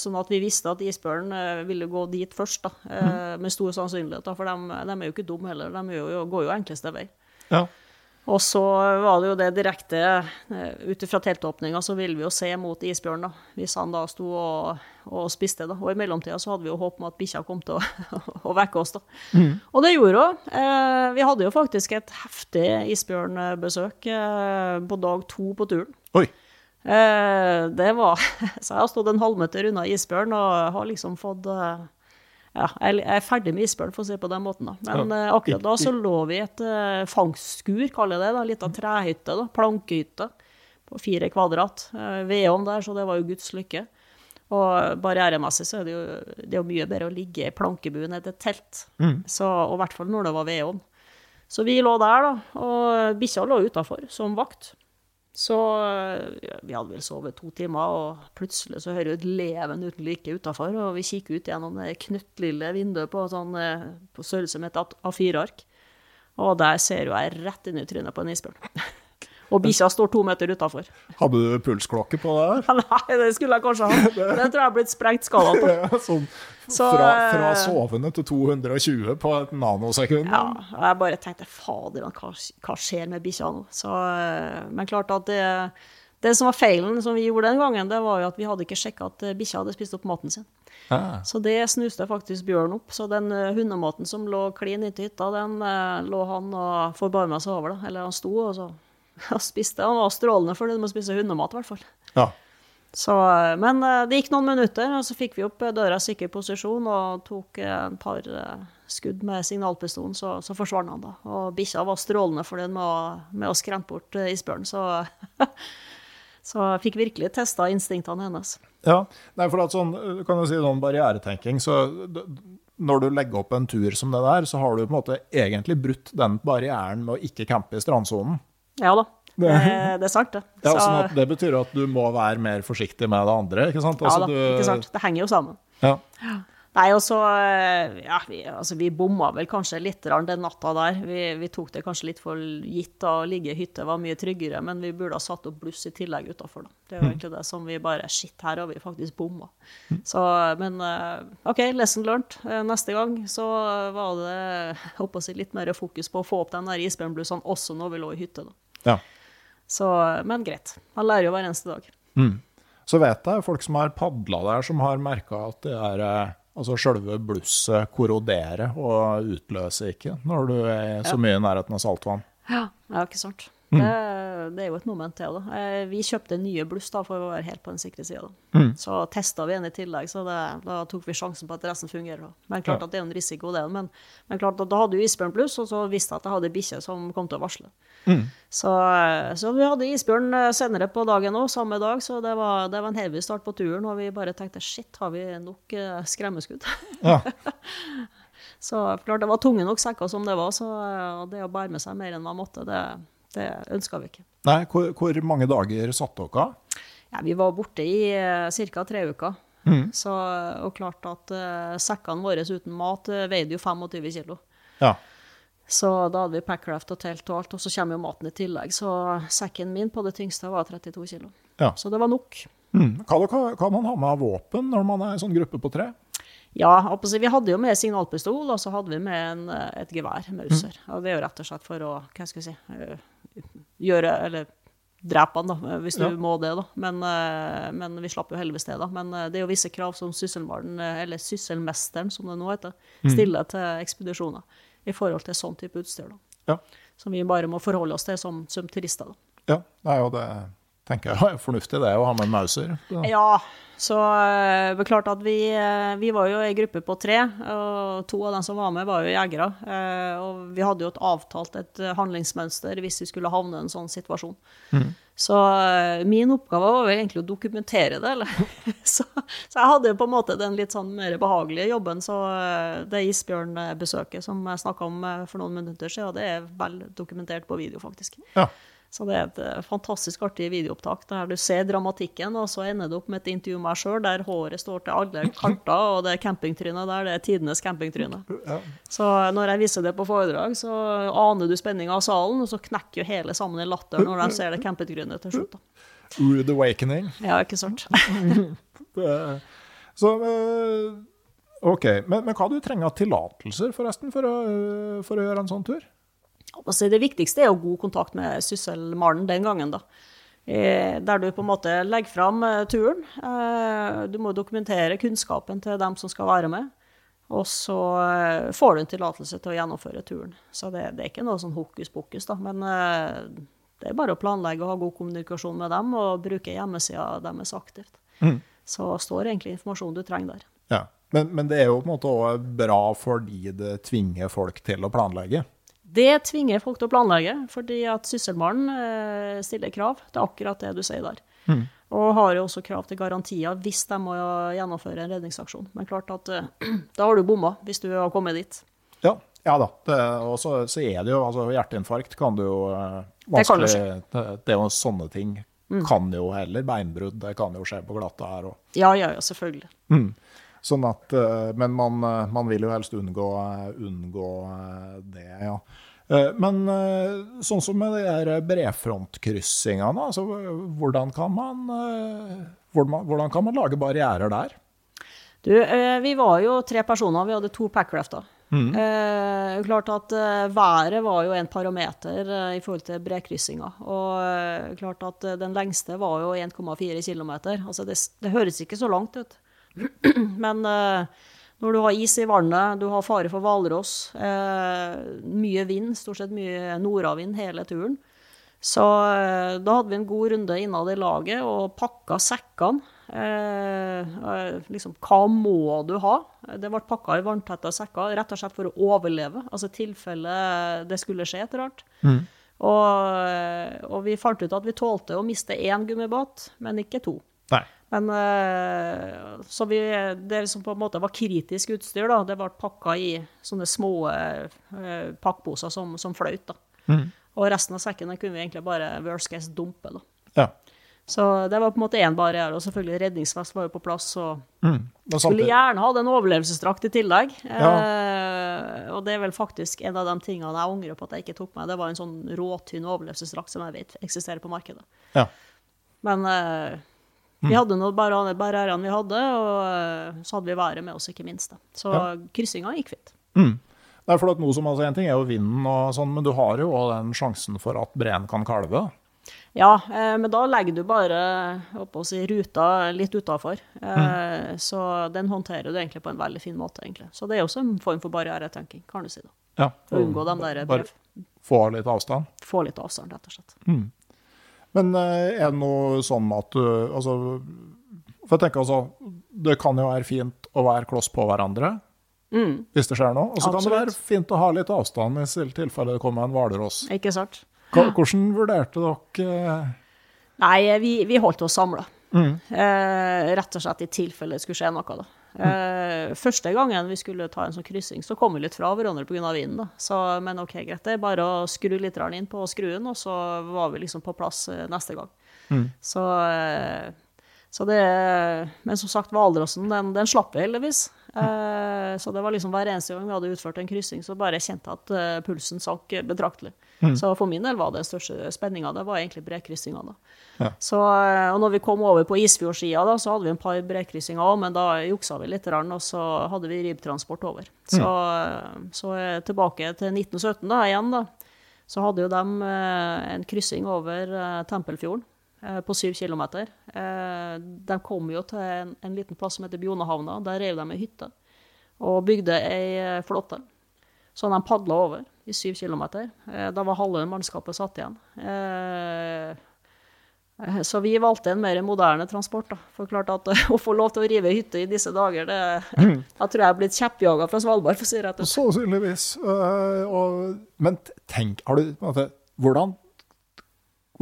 sånn at vi visste at isbjørnen ville gå dit først, da, mm. med stor sannsynlighet. Da, for de, de er jo ikke dumme heller, de jo, går jo enkleste vei. Ja. Og så var det jo det direkte eh, Ut ifra teltåpninga så ville vi jo se mot isbjørn, da, hvis han da sto og, og spiste. da. Og i mellomtida så hadde vi jo håp om at bikkja kom til å, å vekke oss, da. Og det gjorde hun. Eh, vi hadde jo faktisk et heftig isbjørnbesøk eh, på dag to på turen. Oi. Eh, det var Så jeg har stått en halvmeter unna isbjørn og har liksom fått eh, ja, jeg er ferdig med isbjørn, for å si det på den måten. da. Men Ja. eh, akkurat da så lå vi i et uh, fangstskur, kaller jeg det. da, Litt av trehytte, da, plankehytte på fire kvadrat. Uh, Vedovn der, så det var jo Guds lykke. Og barrieremessig så er det jo, det er jo mye bedre å ligge i plankebuen enn et telt. Så, og i hvert fall når det var vedovn. Så vi lå der, da, og bikkja lå utafor som vakt. Så ja, vi hadde vel sovet to timer, og plutselig så hører vi et leven uten like utafor. Og vi kikker ut gjennom det knøttlille vinduet på, sånn, eh, på størrelse med et A4-ark. Og der ser jo jeg rett inn i trynet på en isbjørn. Og bikkja står to meter utafor. Hadde du pulsklokke på det der? Nei, det skulle jeg kanskje ha. Den det tror jeg har blitt sprengt skala på. Ja, sånn Så, fra, fra eh, sovende til 220 på et nanosekund. Ja, og jeg bare tenkte fader, hva, hva skjer med bikkja nå? Så, eh, men klart at det, det som var feilen som vi gjorde den gangen, det var jo at vi hadde ikke sjekka at eh, bikkja hadde spist opp maten sin. Ah. Så det snuste faktisk Bjørn opp. Så den hundematen som lå klin inntil hytta, den lå han og forbarma seg over. da. Eller han sto og så og spiste. Han var strålende fornøyd med å spise hundemat, i hvert fall. Ja. Så, eh, men eh, det gikk noen minutter, og så fikk vi opp eh, døra i sikker posisjon og tok en et par skudd med signalpistolen, så, så forsvant han da. Og bikkja var strålende fornøyd med å, med å skremme bort isbjørnen, så Så jeg fikk virkelig testa instinktene hennes. Ja, Nei, for at sånn, du kan jo si sånn barrieretenking, så når du legger opp en tur som det der, så har du på en måte egentlig brutt den barrieren med å ikke campe i strandsonen. Ja da, det, det er sant, det. Ja, sånn at det betyr at du må være mer forsiktig med det andre, ikke sant? ja Altså, da, du- ikke sant. Det henger jo sammen. Ja. Nei, og så eh, Ja, vi, altså, vi bomma vel kanskje litt den natta der. Vi, vi tok det kanskje litt for gitt å ligge i hytte var mye tryggere, men vi burde ha satt opp bluss i tillegg utafor. Det er jo egentlig det som vi bare Shit, her har vi faktisk bomma. Så, men eh, OK, lesson learned. Eh, Neste gang så var det jeg håper å si, litt mer fokus på å få opp den der isbjørnblussene også når vi lå i hytte. Da. ja. Så, men greit. Man lærer jo hver eneste dag. Så vet jeg folk som har padla der, som har merka at det er Altså sjølve blusset korroderer og utløser ikke når du er så mye i nærheten av saltvann. Ja, ja ikke sant. Det, det er jo et moment til. da. Eh, Vi kjøpte nye bluss da, for å være helt på den sikre sida. Så testa vi en i tillegg, så det, da tok vi sjansen på at resten fungerer. da. Men klart at det er en risiko, det. Men, men klart at da hadde jo isbjørnbluss, og så visste jeg at jeg hadde bikkje som kom til å varsle. Så, eh, så vi hadde isbjørn eh, senere på dagen òg, samme dag, så det var, det var en heavy start på turen. Og vi bare tenkte shit, har vi nok skremmeskudd? Ja. Så klart det var tunge nok sekker som det var, så det å bære med seg mer enn man måtte, det, det ønska vi ikke. Nei, hvor, hvor mange dager satte dere av? Ja, vi var borte i ca. tre uker. Så, og klart at uh, sekkene våre uten mat uh, veide jo 25 kilo. Ja. Så da hadde vi packraft og telt og alt, og så kommer jo maten i tillegg. Så sekken min på det tyngste var 32 kilo. ja. Så det var nok. Mm. Hva kan man ha med av våpen når man er en sånn gruppe på tre? Ja, vi hadde jo med signalpistol, og så hadde vi med en, eh, et gevær, Mauser. Og det er jo rett og slett for å, hva skal jeg si, eh, gjøre, eller drepe han da, hvis du Ja. må det da. Men, eh, men vi slapp jo heldigvis det da. Men eh, det er jo visse krav som sysselmaren, eh, eller sysselmesteren som det nå heter, stiller til ekspedisjoner i forhold til sånn type utstyr da. Ja. Som vi bare må forholde oss til som, som turister da. Ja, det er jo det tenker jeg er fornuftig det å ha med mauser. Ja, så eh, det er klart at vi, eh, vi var jo ei gruppe på tre, og to av dem som var med, var jo jegere. Eh, Og vi hadde jo et avtalt et handlingsmønster hvis vi skulle havne i en sånn situasjon. Så eh, min oppgave var vel egentlig å dokumentere det. Eller? så, så jeg hadde jo på en måte den litt sånn mer behagelige jobben. Så det isbjørnbesøket som jeg snakka om for noen minutter siden, det er vel dokumentert på video, faktisk. Ja. Så det er et eh, fantastisk artig videoopptak der du ser dramatikken, og så ender det opp med et intervju med meg sjøl der håret står til alle kanter, og det campingtrynet der, det er tidenes campingtryne. Ja. Så når jeg viser det på foredrag, så aner du spenninga av salen, og så knekker jo hele sammen i latter når de ser det campingtrynet til slutt. Rude awakening. Ja, ikke sant? Så eh, OK. Men, men hva du trenger av tillatelser, forresten, for å, eh, for å gjøre en sånn tur? Altså, det viktigste er jo god kontakt med sysselmannen den gangen, da. Eh, Der du på en måte legger fram eh, turen. Eh, Du må dokumentere kunnskapen til dem som skal være med. Og så får du en tillatelse til å gjennomføre turen. Så det, det er ikke noe sånn hokus pokus, da. Men det er bare å planlegge og ha god kommunikasjon med dem, og bruke hjemmesida deres aktivt. Så står egentlig informasjonen du trenger der. Ja. Men, men det er jo på en måte òg bra fordi det tvinger folk til å planlegge. Det tvinger folk til å planlegge, fordi at Sysselmannen eh, stiller krav. Det er akkurat det du sier der. Og har jo også krav til garantier hvis de må gjennomføre en redningsaksjon. Men klart at eh, da har du bomma, hvis du har kommet dit. Ja, ja da. Og så, er det jo altså Hjerteinfarkt kan du jo eh, vanskelig det, det er jo sånne ting. Kan jo heller beinbrudd. Det kan jo skje på glatta her òg. Ja, ja, ja, selvfølgelig. Sånn at, eh, men man, eh, man vil jo helst unngå, eh, unngå det, ja. Men sånn som med de brefrontkryssingene, altså, hvordan, kan man, hvordan, kan man lage barrierer der? Du, vi var jo tre personer, vi hadde to packrafter. Eh, klart at eh, været var jo en parameter eh, i forhold til brekryssinga. Og klart at den lengste var jo 1,4 km. Altså det, det høres ikke så langt ut. Men eh, når du har is i vannet, du har fare for hvalross, eh, mye vind, stort sett mye nordavind hele turen, så eh, da hadde vi en god runde innad i laget og pakka sekkene. Eh, liksom, hva må du ha? Det ble pakka i vanntette sekker, rett og slett for å overleve. Altså i tilfelle det skulle skje et rart. Og, eh, og vi fant ut at vi tålte å miste én gummibåt, men ikke to. Nei. Men eh, Så vi, det som på en måte var kritisk utstyr, da, det ble pakka i sånne små eh, pakkposer som, som fløyt. da. Og resten av sekken kunne vi egentlig bare worst case dumpe. da. Ja. Så det var på en måte én barriere. Og selvfølgelig redningsvest var jo på plass. og Mm. Skulle gjerne hatt en overlevelsesdrakt i tillegg. Eh, og det er vel faktisk en av de tingene jeg angrer på at jeg ikke tok med. Det var en sånn råtynn overlevelsesdrakt som jeg vet eksisterer på markedet. Ja. Men eh, vi hadde nå bare de barrierene vi hadde, og eh, så hadde vi været med oss, ikke minst. Da. Så Ja. kryssinga gikk fint. Det er for at noe som altså, En ting er jo vinden, og sånn, men du har jo også den sjansen for at breen kan kalve. Ja, eh, men da legger du bare å si, ruta litt utafor. Eh, Så den håndterer du egentlig på en veldig fin måte, egentlig. Så det er også en form for barrieretenking, kan du si. da. Ja, For unngå de der Bare brev. få litt avstand. Få litt avstand, rett og slett. Men eh, er det noe sånn at du altså, For jeg tenker altså, det kan jo være fint å være kloss på hverandre hvis det skjer noe. Og så kan det være fint å ha litt avstand i tilfelle det kommer en hvalross. Hvordan vurderte dere eh, Nei, vi, vi holdt oss samla. Mm. Eh, rett og slett i tilfelle det skulle skje noe. da. Eh, første gangen vi skulle ta en sånn kryssing, så kom vi litt fra hverandre pga. vinden. Så, men ok, greit, det er bare å skru litt inn på skruen, og så var vi liksom på plass eh, neste gang. Så, eh, så det Men som sagt, hvalrossen, den, den slapp vi heldigvis. Eh, så det var liksom hver eneste gang vi hadde utført en kryssing, så bare kjente jeg at eh, pulsen sank betraktelig. Så for min del var det største spenninga, det var egentlig brekryssinga da. Ja. Så, eh, og når vi kom over på Isfjordsida, da, så hadde vi en par brekryssinger òg, men da juksa vi litt, og så hadde vi ribbtransport over. Så, mm. så tilbake til 1917 da, igjen, da, så hadde jo de en kryssing over Tempelfjorden på syv kilometer. Eh, de kom jo til en, en liten plass som heter Bjonehavna. Der rev de ei hytte og bygde ei eh, flåte. Så de padla over i syv kilometer. Eh, da var halve mannskapet satt igjen. Eh, Eh, Så vi valgte en mer moderne transport. da. For klart at Å få lov til å rive hytte i disse dager, det Jeg tror jeg er blitt kjeppjaga fra Svalbard, for å si det rett ut. Sannsynligvis. Men tenk, har du, hvordan,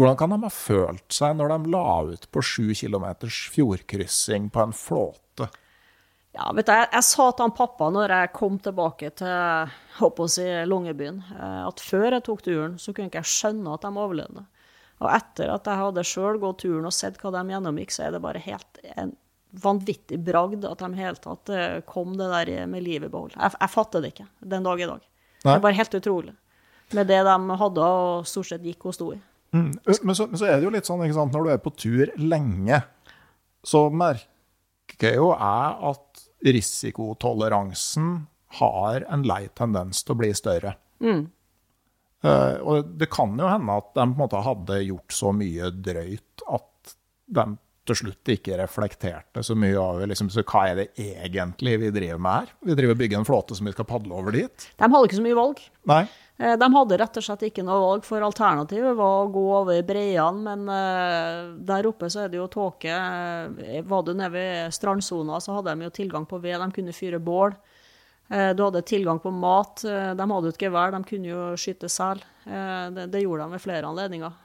hvordan kan de ha følt seg når de la ut på sju kilometers fjordkryssing på en flåte? Ja, vet du, jeg, jeg sa til han pappa når jeg kom tilbake til håper å si, Longyearbyen, eh, at før jeg tok turen, så kunne ikke jeg skjønne at de overlevde. Og etter at jeg hadde sjøl gått turen og sett hva de gjennomgikk, så er det bare helt en vanvittig bragd at de i hele tatt eh, kom det der med livet i behold. Jeg, jeg fatter det ikke den dag i dag. Det Nei. er bare helt utrolig. Med det de hadde og stort sett gikk og sto i. Mm. Men, så, men så er det jo litt sånn, ikke sant, når du er på tur lenge, så merker jo jeg at risikotoleransen har en lei tendens til å bli større. Eh, og det kan jo hende at de på en måte hadde gjort så mye drøyt at de til slutt ikke reflekterte så mye over liksom, så hva er det egentlig vi driver med her. Vi driver og bygger en flåte som vi skal padle over dit. De hadde ikke så mye valg. Nei. Eh, De hadde rett og slett ikke noe valg, for alternativet var å gå over breiene. men eh, der oppe så er det jo tåke. Eh, Var du nede ved strandsona, så hadde de jo tilgang på ved, de kunne fyre bål. Du hadde tilgang på mat. De hadde jo et gevær, de kunne jo skyte sel. Det, det gjorde de ved flere anledninger.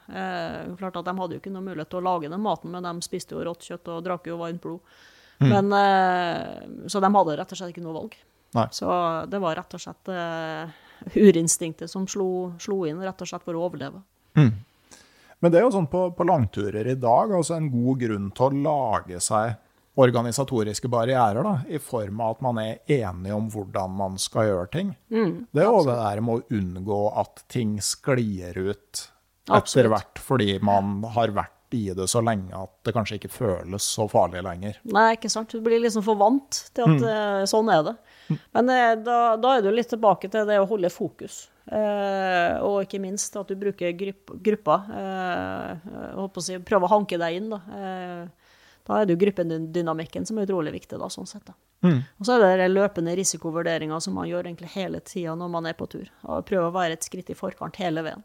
Klart at De hadde jo ikke noe mulighet til å lage den maten, men de spiste jo rått kjøtt og drakk jo varmt blod. Men, eh, så de hadde rett og slett ikke noe valg. Nei. Så det var rett og slett urinstinktet som slo, slo inn, rett og slett for å overleve. Men det er jo sånn på, på langturer i dag, altså en god grunn til å lage seg organisatoriske barrierer, da, i form av at man er enig om hvordan man skal gjøre ting. det er jo det der med å unngå at ting sklir ut etter hvert, fordi man har vært i det så lenge at det kanskje ikke føles så farlig lenger. Nei, ikke sant. Du blir liksom for vant til at mm. sånn er det. Men eh, da, da er du litt tilbake til det å holde fokus. Eh, og ikke minst at du bruker grupp, gruppa. Eh, si, prøve å hanke deg inn. Da, eh, da er det jo gruppedynamikken som er utrolig viktig. da, sånn sett. Da. Og så er det løpende risikovurderinga som man gjør egentlig hele tida når man er på tur. Og prøve å være et skritt i forkant hele veien.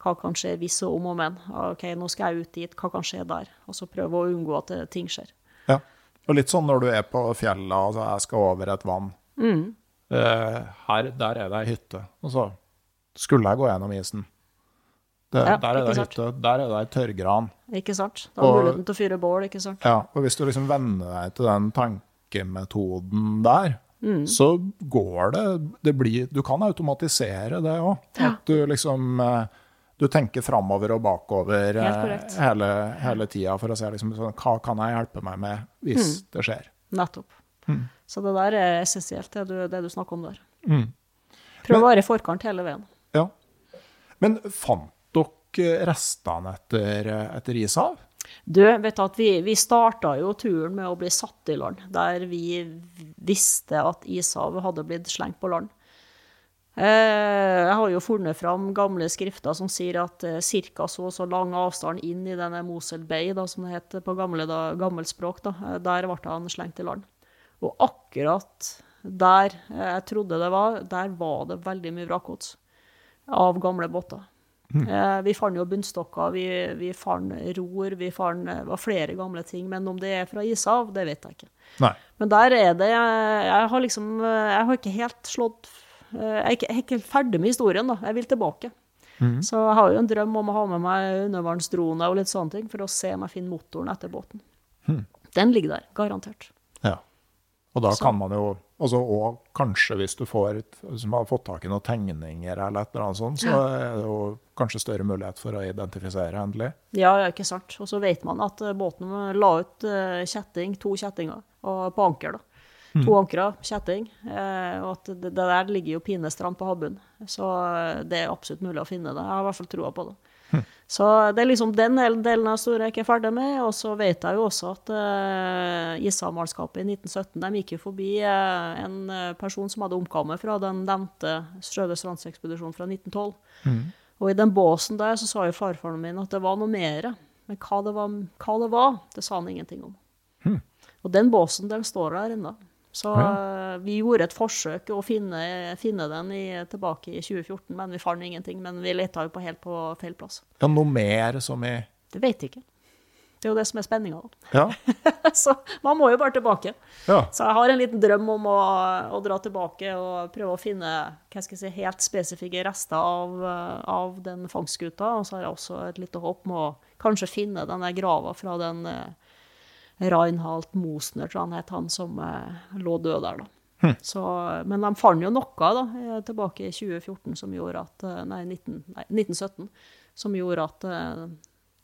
Hva kan skje hvis og om og men? Ok, nå skal jeg ut dit, hva kan skje der? Og så prøve å unngå at eh, ting skjer. Ja. Og litt sånn når du er på fjellet, og jeg skal over et vann. Eh, her, der er det ei hytte. Og så skulle jeg gå gjennom isen. Det, Ja, der er det ei hytte, der er det ei tørrgran. Ikke sant? Da har muligheten til å fyre bål, ikke sant? Ja, og hvis du liksom venner deg til den tankemetoden der, Mm. så går det, det blir, Du kan automatisere det òg. At du liksom eh, Du tenker framover og bakover eh, hele, hele tida for å se liksom, hva kan jeg hjelpe meg med Mm. hvis det skjer. Nettopp. Så det der er essensielt, det du, det du snakker om der. Mm. Prøv å være i forkant hele veien. Ja. Men fant dere restene etter, etter ishav? Du, vet du at vi, vi starta jo turen med å bli satt i land, der vi visste at ishavet hadde blitt slengt på land. Eh, Jeg har jo funnet fram gamle skrifter som sier at eh, ca. så og så lang avstand inn i denne Mosel Bay, da, som det heter på gamle, da, gammelt da, eh, der ble han slengt i land. Og akkurat der eh, jeg trodde det var, der var det veldig mye vrakgods av gamle båter. Eh, vi fant jo bunnstokker, vi, vi fant ror, vi fant det var flere gamle ting. Men om det er fra ishav, det vet jeg ikke. Nei. Men der er det Jeg har liksom Jeg har ikke helt slått Jeg er ikke, jeg er ikke ferdig med historien, da. Jeg vil tilbake. Så jeg har jo en drøm om å ha med meg undervannsdrone og litt sånne ting, for å se om jeg finner motoren etter båten. Den ligger der, garantert. Og da Så- kan man jo også, Og kanskje hvis du får, har fått tak i noen tegninger eller et eller annet sånt, så er det jo kanskje større mulighet for å identifisere endelig. Ja, ikke sant. Og så vet man at eh, båten la ut eh, kjetting, to kjettinger, og på anker, da. To ankre, kjetting. eh, Og at det, der ligger jo pinestramt på havbunnen. Så det er absolutt mulig å finne det. Jeg har i hvert fall troa på det. Så det er liksom den delen av historien jeg ikke er ferdig med. Og så vet jeg jo også at uh, Ishavmannskapet i 1917 de gikk jo forbi uh, en eh, person som hadde omkommet fra den nevnte Strøde strandsekspedisjonen fra 1912. Og i den båsen der så sa jo farfaren min at det var noe mer. Men hva det var, hva det, var det sa han ingenting om. Og den båsen den står der ennå. Så ja. vi gjorde et forsøk å finne, finne den i, tilbake i 2014, men vi fant ingenting. Men vi leta jo på helt på feil plass. Ja, noe mer som i Det vet jeg ikke. Det er jo det som er spenninga. Ja. Så man må jo bare tilbake. ja. Så jeg har en liten drøm om å, å dra tilbake og prøve å finne hva skal jeg si, helt spesifikke rester av, av den fangstskuta. Og så har jeg også et lite håp om å kanskje finne denne grava fra den eh, Reinhald Mosner, tror han het, han som eh, lå død der, da. Så, men de fant jo noe da, eh, tilbake i 2014 som gjorde at eh, Nei, 19, nei 1917. Som gjorde at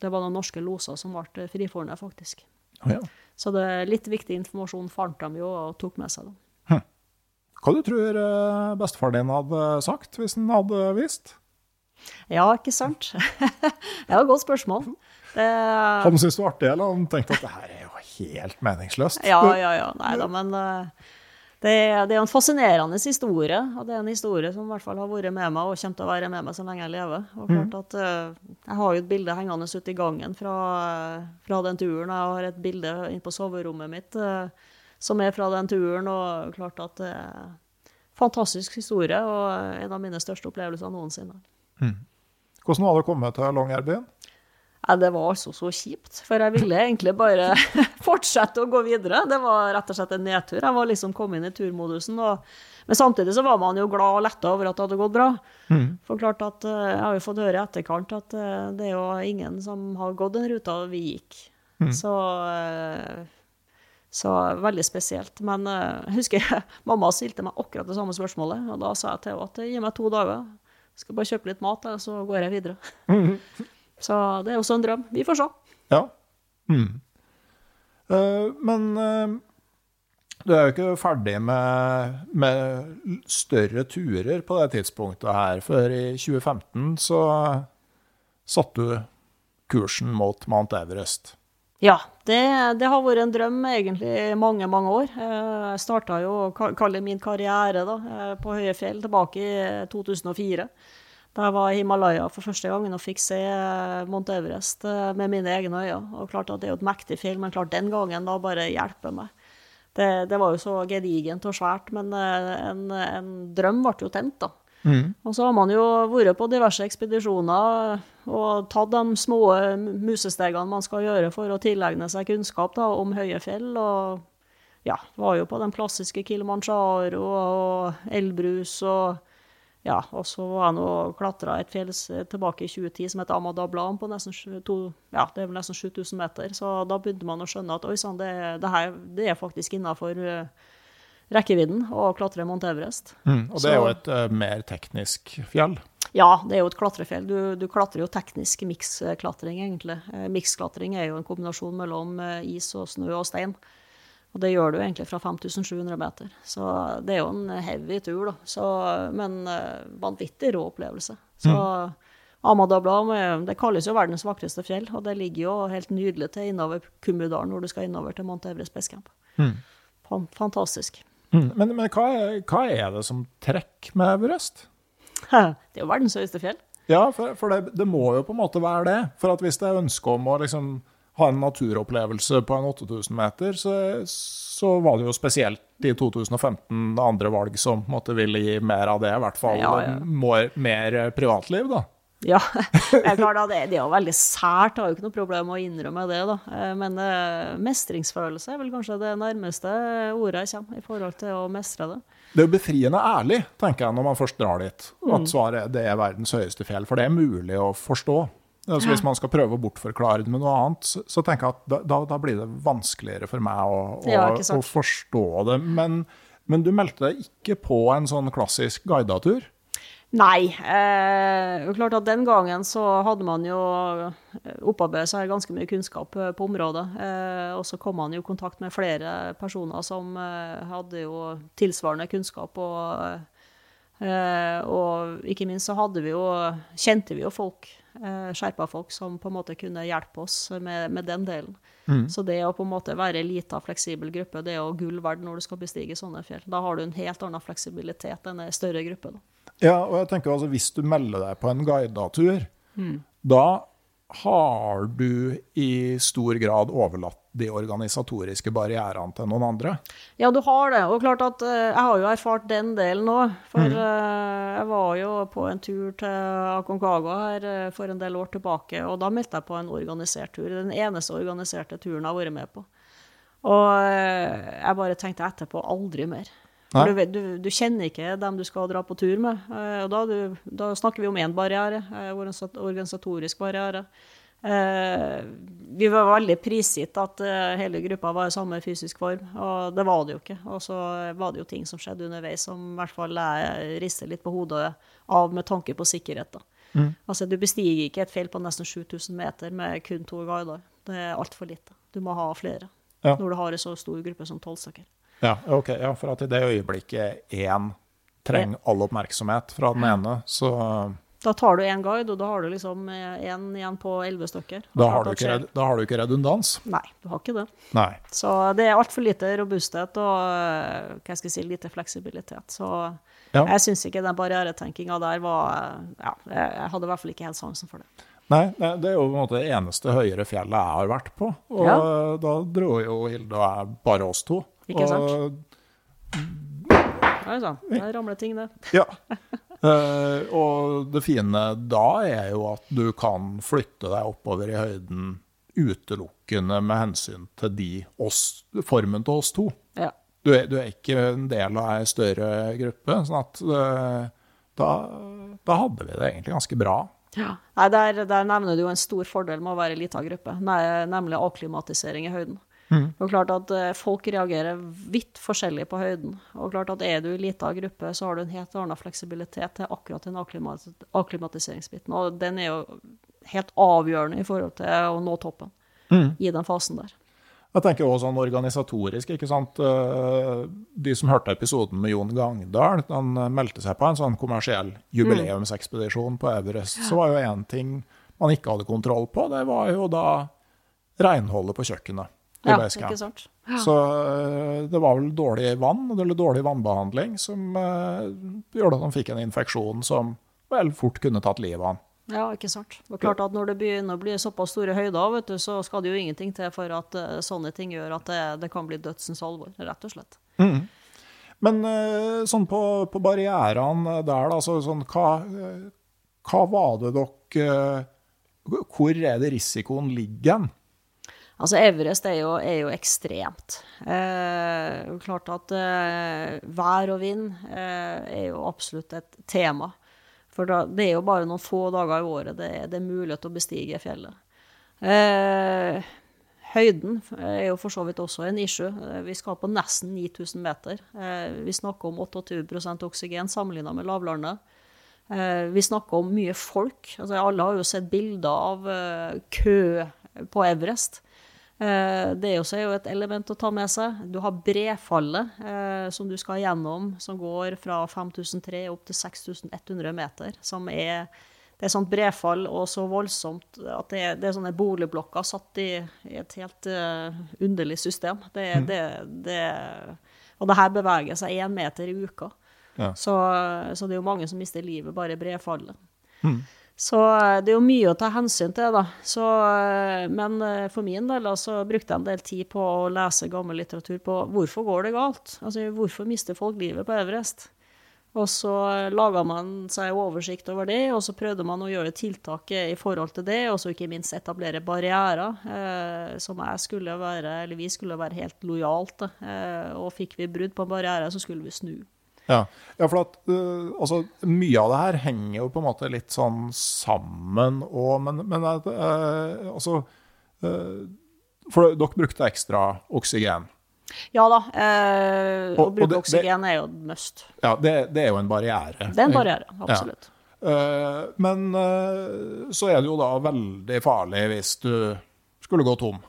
det var noen norske loser som ble frifunnet, faktisk. ja. Så det er litt viktig informasjon fant de jo og tok med seg. da. Hva du tror du bestefar din hadde sagt hvis han hadde visst? Ja, ikke sant? det var et godt spørsmål. Hadde han syntes det var artig, eller han tenkte at det her er jo helt meningsløst? ja, ja, ja. Nei da, men eh, det, er- det er en fascinerende historie. Og det er en historie som i hvert fall har vært med meg, og kommer til å være med meg så lenge jeg lever. Og klart at eh, Jeg har jo et bilde hengende ute i gangen fra, fra den turen. Jeg har et bilde inne på soverommet mitt eh, som er fra den turen, og klart at det er en fantastisk historie, og en av mine største opplevelser noensinne. Hvordan var det å komme til Longyearbyen? Ja, det var altså så kjipt, for jeg ville egentlig bare fortsette å gå videre. Det var rett og slett en nedtur. Jeg var liksom kommet inn i turmodusen. Og, men samtidig så var man jo glad og letta over at det hadde gått bra. For klart at eh, Jeg har jo fått høre i etterkant at eh, det er jo ingen som har gått den ruta vi gikk. Så, eh, så veldig spesielt. Men jeg husker mamma stilte meg akkurat det samme spørsmålet, og da sa jeg til henne at gi meg to dager. Skal bare kjøpe litt mat, og så går jeg videre. Så det er også en drøm. Vi får se. Ja. Mm. Uh, men uh, du er jo ikke ferdig med, med større turer på det tidspunktet her, for i 2015 så satte du kursen mot Mount Everest. Ja, det, det har vært en drøm egentlig i mange, mange år. Eh, Jeg starta jo å kalle min karriere da, eh, på høye fjell tilbake i 2004. Da jeg var i Himalaya for første gangen og fikk se eh, Mount Everest med mine egne øyne. Og klart at det er jo et mektig fjell, men klart den gangen da bare hjelper meg. Det, det var jo så gedigent og svært, men en, en drøm ble jo tent, da. Og så har man jo vært på diverse ekspedisjoner og tatt de små musestegene man skal gjøre for å tilegne seg kunnskap da, om høye fjell. Og ja, var jo på den klassiske Kilimanjaro og Elbrus og ja, og så var jeg nå klatra et fjell tilbake i 2010 som heter Amadablan på nesten, to, ja, det er vel nesten 7000 meter. Så da begynte man å skjønne at oi sann, det, det her det er faktisk innafor rekkevidden å klatre Mount Everest. Og det er jo et uh, mer teknisk fjell. Ja, det er jo et klatrefjell. Du, du klatrer jo teknisk miksklatring, egentlig. Eh, Miksklatring er jo en kombinasjon mellom eh, is og snø og stein. Og det gjør du egentlig fra 5700 meter. Så det er jo en heavy tur, da. Så, men vanvittig rå opplevelse. Så Amadablam er- det kalles jo verdens vakreste fjell, og det ligger jo helt nydelig til innover Kumbudalen når du skal innover til Mount Everest Basecamp. Mm. Fantastisk. Mm. Men, men hva, er, hva er det som trekker med Everest? Det er jo verdens høyeste fjell. Ja, for, for det, det må jo på en måte være det. For at hvis det er ønske om å liksom ha en naturopplevelse på en 8000 meter, så, så var det jo spesielt i 2015 andre valg som måtte ville gi mer av det, i hvert fall Ja, ja. Mer, mer privatliv, da. Ja, det er klart det, det er jo veldig sært, jeg har jo ikke noe problem med å innrømme det, da. Eh, Men eh, mestringsfølelse er vel kanskje det nærmeste ordet jeg kommer i forhold til å mestre det. Det er jo befriende ærlig, tenker jeg, når man først drar dit, Mm. at svaret det er verdens høyeste fjell, for det er mulig å forstå. Altså, hvis man skal prøve å bortforklare det med noe annet, så, tenker jeg at da, da, da blir det vanskeligere for meg å, å, Ja, å forstå det. Men, men du meldte deg ikke på en sånn klassisk guidatur? Nei. Eh, klart at Den gangen så hadde man jo opparbeidet seg ganske mye kunnskap eh, på området. Eh, og så kom man jo i kontakt med flere personer som eh, hadde jo tilsvarende kunnskap. Og, eh, og ikke minst så hadde vi jo, kjente vi jo folk, eh, skjerpa folk, som på en måte kunne hjelpe oss med, med den delen. Så det å på en måte være en lita, fleksibel gruppe, det er jo gull verdt når du skal bestige sånne fjell. Da har du en helt annen fleksibilitet enn en større gruppe. da. Ja, og jeg tenker altså, hvis du melder deg på en guidatur, da har du i stor grad overlatt de organisatoriske barrierene til noen andre? Ja, du har det. Og klart at eh, jeg har jo erfart den delen òg. For mm. jeg var jo på en tur til Aconcagua her eh, for en del år tilbake, og da meldte jeg på en organisert tur. Den eneste organiserte turen jeg har vært med på. Og eh, jeg bare tenkte etterpå aldri mer. For du, du, du kjenner ikke dem du skal dra på tur med. eh, Og da, du, da snakker vi om én barriere, eh, organisatorisk barriere. Eh, vi var veldig prisgitt at hele gruppa var i samme fysisk form, og det var det jo ikke. Og så var det jo ting som skjedde underveis som i hvert fall jeg rister litt på hodet av med tanke på sikkerhet. da. Altså, Du bestiger ikke et fjell på nesten 7000 meter med kun to guider. Det er altfor lite. Du må ha flere Ja. når du har en så stor gruppe som tolv stykker. Ja, okay, Ja, for at i det øyeblikket én trenger all oppmerksomhet fra den ene, så Da tar du én guide, og da har du liksom én igjen på elleve stykker. Da har, du ikke, da har du ikke redundans. Nei, du har ikke det. Nei. Så det er altfor lite robusthet og eh, hva skal jeg si, lite fleksibilitet. Så Ja. jeg syns ikke den barrieretenkinga der var Ja, jeg hadde i hvert fall ikke helt sansen for det. Nei, det er jo på en måte det eneste høyere fjellet jeg har vært på. Og Ja. da dro jo Hilde og jeg bare oss to. Ikke sant? Det Oi sann, der ramler ting, det. ja. Uh, og det fine da er jo at du kan flytte deg oppover i høyden utelukkende med hensyn til de oss, formen til oss to. Ja. Du er, du er ikke en del av ei større gruppe, sånn at uh, da, da hadde vi det egentlig ganske bra. Ja. Nei, der, der nevner du jo en stor fordel med å være ei lita gruppe, nemlig akklimatisering i høyden. Og klart at eh, Folk reagerer vidt forskjellig på høyden. Og klart at Er du i lita gruppe, så har du en helt annen fleksibilitet til akkurat den akklimatiseringsbiten. Og den er jo helt avgjørende i forhold til å nå toppen i den fasen der. Jeg tenker også sånn organisatorisk, ikke sant. Eh, De som hørte episoden med Jon Gangdal, han meldte seg på en sånn kommersiell jubileumsekspedisjon på Everest. Så var jo én ting man ikke hadde kontroll på, det var jo da renholdet på kjøkkenet. I Ja, ikke sant? Så eh, det var vel dårlig vann, eller dårlig vannbehandling, som uh, gjorde at han fikk en infeksjon som vel fort kunne tatt livet av han. Ja, ikke sant. Og klart at Når det begynner å bli såpass store høyder, vet du, så skal det jo ingenting til for at uh, sånne ting gjør at det, det kan bli dødsens alvor, rett og slett. Men uh, sånn på, på barrierene der, da, så sånn, hva, hva var det dere Hvor er det risikoen ligger? Altså, Everest er jo, er jo ekstremt. Eh, klart at eh, vær og vind eh, er jo absolutt et tema. For da, det er jo bare noen få dager i året det, det er mulighet å bestige fjellet. Eh, høyden er jo for så vidt også en issue. Eh, Vi skal på nesten 9000 meter. Eh, vi snakker om 28% oksygen sammenlignet med lavlandet. Vi snakker om mye folk. Altså, alle har jo sett bilder av kø på Everest. Eh, det er jo så jo et element å ta med seg. Du har brefallet eh, som du skal gjennom, som går fra 5003 opp til 6100 meter. Som er det er sånt brefall og så voldsomt at det er, det er sånne boligblokker satt i, i et helt uh, underlig system. Det, det, det, og det her beveger seg én meter i uka. Ja. Så, så det er jo mange som mister livet bare i brefallet. Så eh, det er jo mye å ta hensyn til, da. Så, eh, men eh, for min del altså, så brukte jeg en del tid på å lese gammel litteratur på hvorfor går det galt. Altså hvorfor mister folk livet på Everest? Og så laga man seg oversikt over det, og så prøvde man å gjøre tiltak i forhold til det, og så ikke minst etablere barrierer, eh, som skulle være, vi skulle være helt lojalt. til. Eh, og fikk vi brudd på en barriere, så skulle vi snu. Ja, ja for at, uh, altså, mye av det her henger jo på en måte litt sånn sammen, og, men, men eh, altså uh, For dere brukte ekstra oksygen. Ja da, Og- å og bruke det- oksygen er jo must. Ja, det, det er jo en barriere. Det er en barriere, absolutt. Eh, men så er det jo da veldig farlig hvis du skulle gå tom.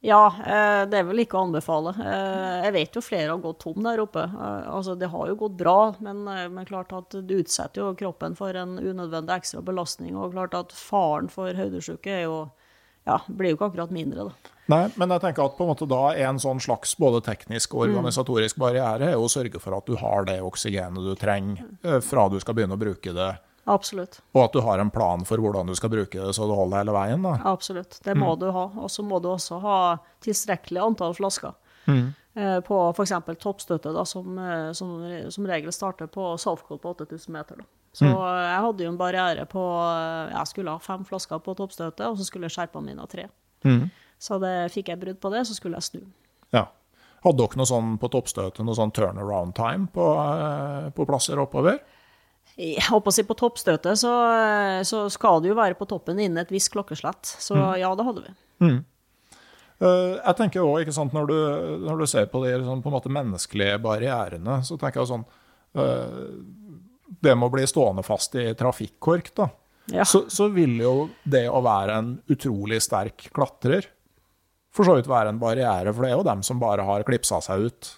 Ja, eh, det er vel ikke å anbefale. Eh, jeg vet jo flere har gått tom der oppe. Eh, altså, det har jo gått bra, men, men klart at du utsetter jo kroppen for en unødvendig ekstra belastning. Og klart at faren for høydesyke er jo ja, blir jo ikke akkurat mindre, da. Nei, men jeg tenker at på en måte da en sånn slags både teknisk og organisatorisk barriere er å sørge for at du har det oksygenet du trenger fra du skal begynne å bruke det Absolutt. Og at du har en plan for hvordan du skal bruke det så det holder hele veien. da. Absolutt. Det må du ha. Og så må du også ha tilstrekkelig antall flasker. Eh, På f.eks. toppstøtte, da, som, eh, som, som regel starter på Southcold på 8000 meter. Da. Så mm. jeg hadde jo en barriere på eh, Jeg skulle ha fem flasker på toppstøtet, og så skulle skjerpene mine ha tre. Så det, fikk jeg brudd på det, så skulle jeg snu. Ja. Hadde dere noe sånn på toppstøtet, noe sånn turnaround time på, eh, på plasser oppover? Jeg håper å si På toppstøtet så, så skal du jo være på toppen innen et visst klokkeslett. Så ja, det hadde vi. Eh, Jeg tenker også, ikke sant, Når du, når du ser på de sånn, på menneskelige barrierene, så tenker jeg sånn uh, Det med å bli stående fast i trafikkork, da. Ja. Så, så vil jo det å være en utrolig sterk klatrer for så vidt være en barriere, for det er jo dem som bare har klipsa seg ut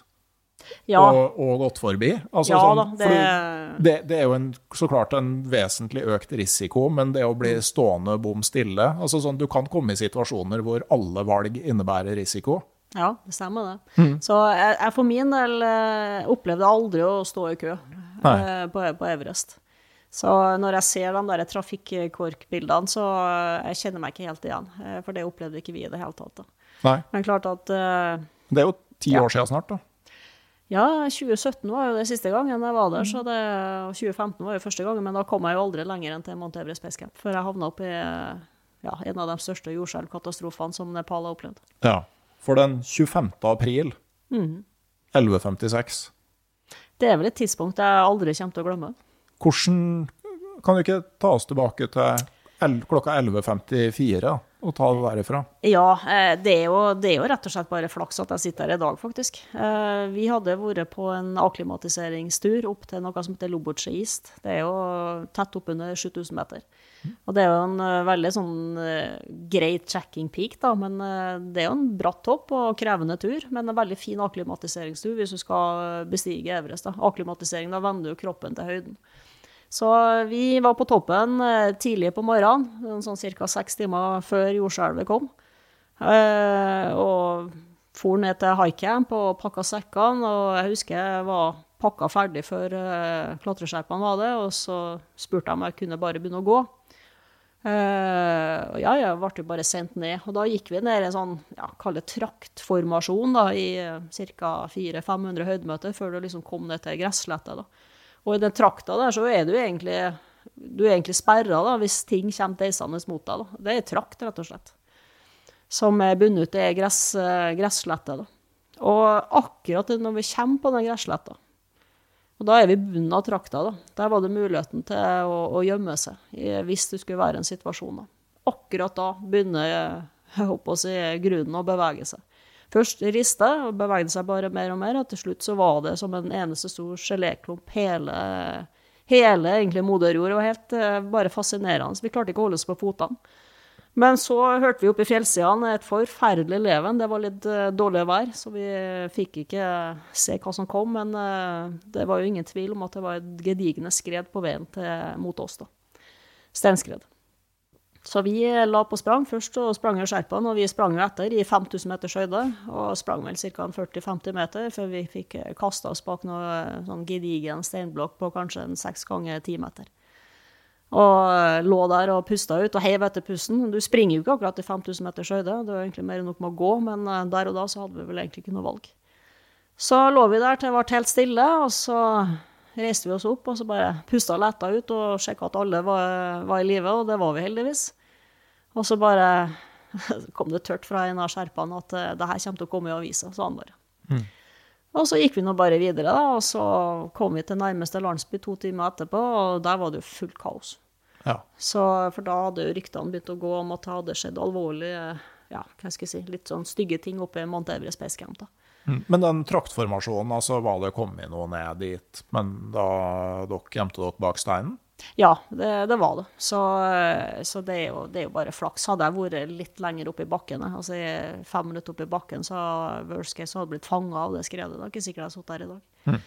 Ja, og, og gått forbi. Altså, ja sånn, da. Det, det, det er jo en, så klart en vesentlig økt risiko, men det å bli stående bom stille altså sånn, Du kan komme i situasjoner hvor alle valg innebærer risiko. ja, det stemmer det. Så jeg, jeg for min del eh, opplevde aldri å stå i kø eh, på, på Everest. Så når jeg ser de der trafikkorkbildene, så eh, jeg kjenner meg ikke helt igjen. eh, For det opplevde ikke vi i det hele tatt. da. Nei. Men klart at uh, Det er jo ti Ja. år siden snart, da. Ja, 2017 var jo det siste gangen jeg var der, så det, og 2015 var jo første gangen, men da kom jeg jo aldri lenger enn til Mount Everest Base Camp, før jeg havna oppi ja, en av de største jordskjelvkatastrofene som Nepal har opplevd. Ja. For den 25. april 1156 Det er vel et tidspunkt jeg aldri kommer til å glemme. Hvordan Kan du ikke ta oss tilbake til klokka 11.54 og ta det derifra? Ja, eh, det er, jo, det er jo rett og slett bare flaks at jeg sitter her i dag, faktisk. Eh, Vi hadde vært på en akklimatiseringstur opp til noe som heter Loboche Det er jo tett oppunder 7000 meter. Og det er jo en eh, veldig sånn great grei tracking peak, da, men det er jo en bratt topp og krevende tur. Men en veldig fin akklimatiseringstur hvis du skal bestige Everest. da. Akklimatisering, da vender jo kroppen til høyden. Så vi var på toppen eh, tidlig på morgenen, sånn ca. seks timer før jordskjelvet kom. Eh, og for ned til highcamp og pakka sekkene. Og jeg husker jeg var pakka ferdig før uh, klatreskjerpene var det, og så spurte jeg om jeg kunne bare begynne å gå. Uh, og ja, jeg ble jo bare sendt ned. Og da gikk vi ned i en sånn, ja, kall det traktformasjon da, i ca. 400-500 høydemeter før du liksom kom ned til gressletta, da. Og i den trakta der så er du egentlig du egentlig sperra hvis ting kommer deisende mot deg. da. Det er trakt, rett og slett. Som er bundet ut i gress, eh, gresslette. da. Og akkurat når vi kommer på den gressletta, og da er vi i av trakta, da. Der var det muligheten til å, å gjemme seg hvis det skulle være en situasjon. da. Akkurat da begynner jeg håper å si, grunnen å bevege seg. Først riste og bevegde seg bare mer og mer, og til slutt så var det som en eneste stor geléklump hele, hele egentlig moderjord. Det var helt eh, bare fascinerende. Vi klarte ikke å holde oss på fotene. Men så hørte vi oppe i fjellsidene et forferdelig leven. Det var litt eh, dårlig vær, så vi fikk ikke se hva som kom. Men eh, det var jo ingen tvil om at det var et gedigne skred på veien til, mot oss. da. Stenskred. Så vi la på sprang først, og sprang i skjerpene, og vi sprang etter i 5000 meters høyde. Og sprang vel ca. 40-50 meter før vi fikk kasta oss bak noe sånn gedigen steinblokk på kanskje en seks ganger ti meter. Og lå der og pusta ut og heiv etter pusten. Du springer jo ikke akkurat i 5000 meters høyde, det var egentlig mer enn nok med å gå, men eh, der og da så hadde vi vel egentlig ikke noe valg. Så lå vi der til det ble helt stille, og så reiste vi oss opp og så bare pusta letta ut og sjekka at alle var, var i live, og det var vi heldigvis. Og så bare kom det tørt fra en av skjerpene at eh, det her kommer til å komme i avisa, sa han bare. Og så gikk vi nå bare videre, da, og så kom vi til nærmeste landsby to timer etterpå, og der var det jo fullt kaos. Ja. Så, for da hadde jo ryktene begynt å gå om at det hadde skjedd alvorlige, ja, hva skal jeg si, litt sånn stygge ting oppe i Mount Everest Base Camp. da. Mm. Men den traktformasjonen, altså var det kommet noe ned dit, men da dere gjemte dere bak steinen? Ja, det, det var det. Så, så det, er jo, det er jo bare flaks. Hadde jeg vært litt lenger oppe i bakken, altså fem minutter oppe i bakken, så worst case så hadde jeg blitt fanga av det skredet. Det er ikke sikkert jeg hadde sittet her i dag.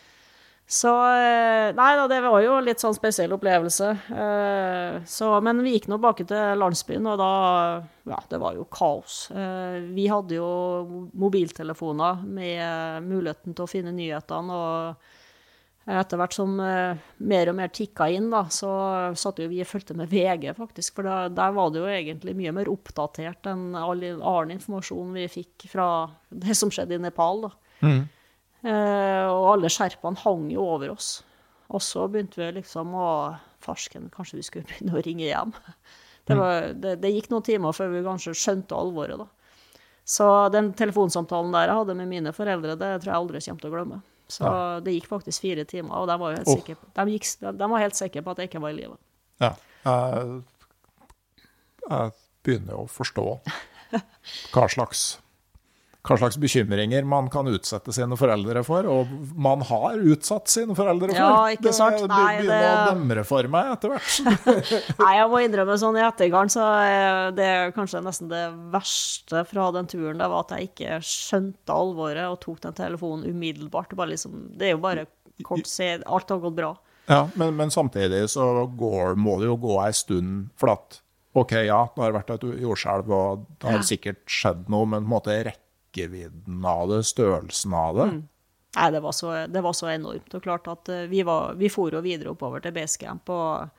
Så eh, Nei da, det var jo litt sånn spesiell opplevelse. Eh, Så, men vi gikk nå tilbake til landsbyen, og da Ja, det var jo kaos. Eh, Vi hadde jo mobiltelefoner med muligheten til å finne nyhetene og Etter hvert som mer og mer tikka inn, da, så satt jo vi og fulgte med VG, faktisk. For da, der var det jo egentlig mye mer oppdatert enn all annen informasjon vi fikk fra det som skjedde i Nepal. da. Eh, og alle skjerpene hang jo over oss. Og så begynte vi liksom å Farsken, kanskje vi skulle begynne å ringe hjem. Det, var, det, det gikk noen timer før vi kanskje skjønte alvoret, da. Så den telefonsamtalen der jeg hadde med mine foreldre, det tror jeg aldri kommer til å glemme. Så det gikk faktisk fire timer, og de var, jo helt oh. sikre på, de, gikk, de var helt sikre på at jeg ikke var i live. Ja. Jeg, jeg begynner å forstå hva slags, hva slags bekymringer man kan utsette sine foreldre for, og man har utsatt sine foreldre for. Ja, ikke sant? Det begynner begynner å det- demre for meg etter hvert. Nei, jeg må innrømme sånn i etterkant, så det er kanskje nesten det verste fra den turen, det var at jeg ikke skjønte alvoret og tok den telefonen umiddelbart. Liksom, det er jo bare kort se, alt har gått bra. Ja, men, men samtidig så går, må det jo gå ei stund, flatt. OK, ja, det har vært et jordskjelv, og det har sikkert skjedd noe, men på en måte rekkevidden av det, størrelsen av det Nei, det var så, det var så enormt. Og klart at eh, vi, var, vi for jo videre oppover til basecamp, og,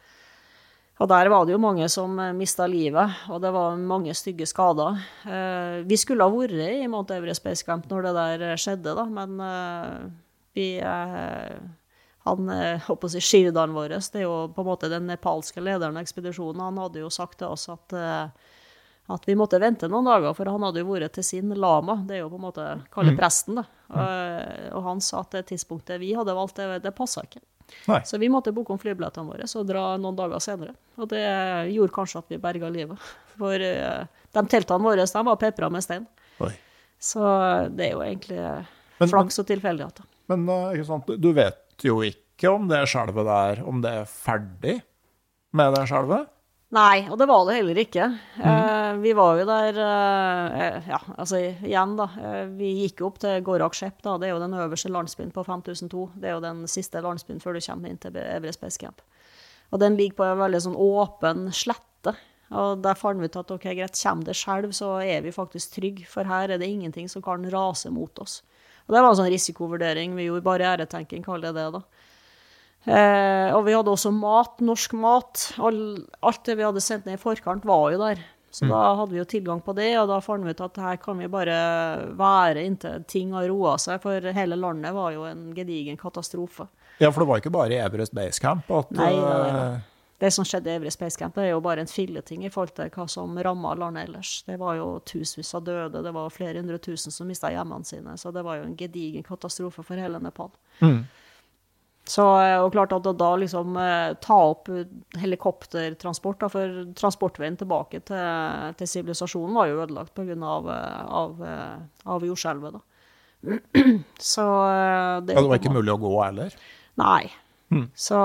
og der var det jo mange som mista livet, og det var mange stygge skader. Eh, vi skulle ha vært i Mount Everest basecamp når det der skjedde, da, men eh, vi eh, han, håper si, Skirdalen vår, det er jo på en måte den nepalske lederen av ekspedisjonen, han hadde jo sagt til oss at, eh, at vi måtte vente noen dager, for han hadde jo vært til sin lama, det er jo på en måte kalle presten, da. Og, og han sa at det tidspunktet vi hadde valgt, det, det passa ikke. Nei. Så vi måtte booke om flybillettene våre og dra noen dager senere. Og det gjorde kanskje at vi berga livet. For eh, de teltene våre de var pepra med stein. Oi. Så det er jo egentlig Men- flaks og tilfeldigheter. Men eh, du vet jo ikke om det skjelvet der, om det er ferdig med det skjelvet? Nei, og det var det heller ikke. Eh, vi var jo der eh, Ja, altså igjen, da. Eh, vi gikk opp til Gorakshep, da. Det er jo den øverste landsbyen på 5002. Det er jo den siste landsbyen før du kommer inn til Everest Base Camp. Og den ligger på en veldig sånn åpen slette. Og der fant vi ut at ok, greit, kommer det skjelv, så er vi faktisk trygge, for her er det ingenting som kan rase mot oss. Og det var en sånn risikovurdering vi gjorde, bare æretenking, kaller jeg det, da. Eh, og vi hadde også mat, norsk mat. All, alt det vi hadde sendt ned i forkant, var jo der. Så da hadde vi jo tilgang på det, og da fant vi ut at her kan vi bare være inntil ting har roa seg, for hele landet var jo en gedigen katastrofe. Ja, for det var ikke bare i Everest Base Camp at Nei, nei, nei. eh, Det som skjedde i Everest Base Camp, det er jo bare en filleting i forhold til hva som ramma landet ellers. Det var jo tusenvis av døde, det var flere hundre tusen som mista hjemmene sine, så det var jo en gedigen katastrofe for hele Nepal. Mm. Så, eh, og klart at da liksom eh, ta opp helikoptertransport, da, for transportveien tilbake til, til sivilisasjonen var jo ødelagt pga. Av, eh, av, av jordskjelvet. da. Så det, ja, det var ikke mulig å gå heller? Nei. Så,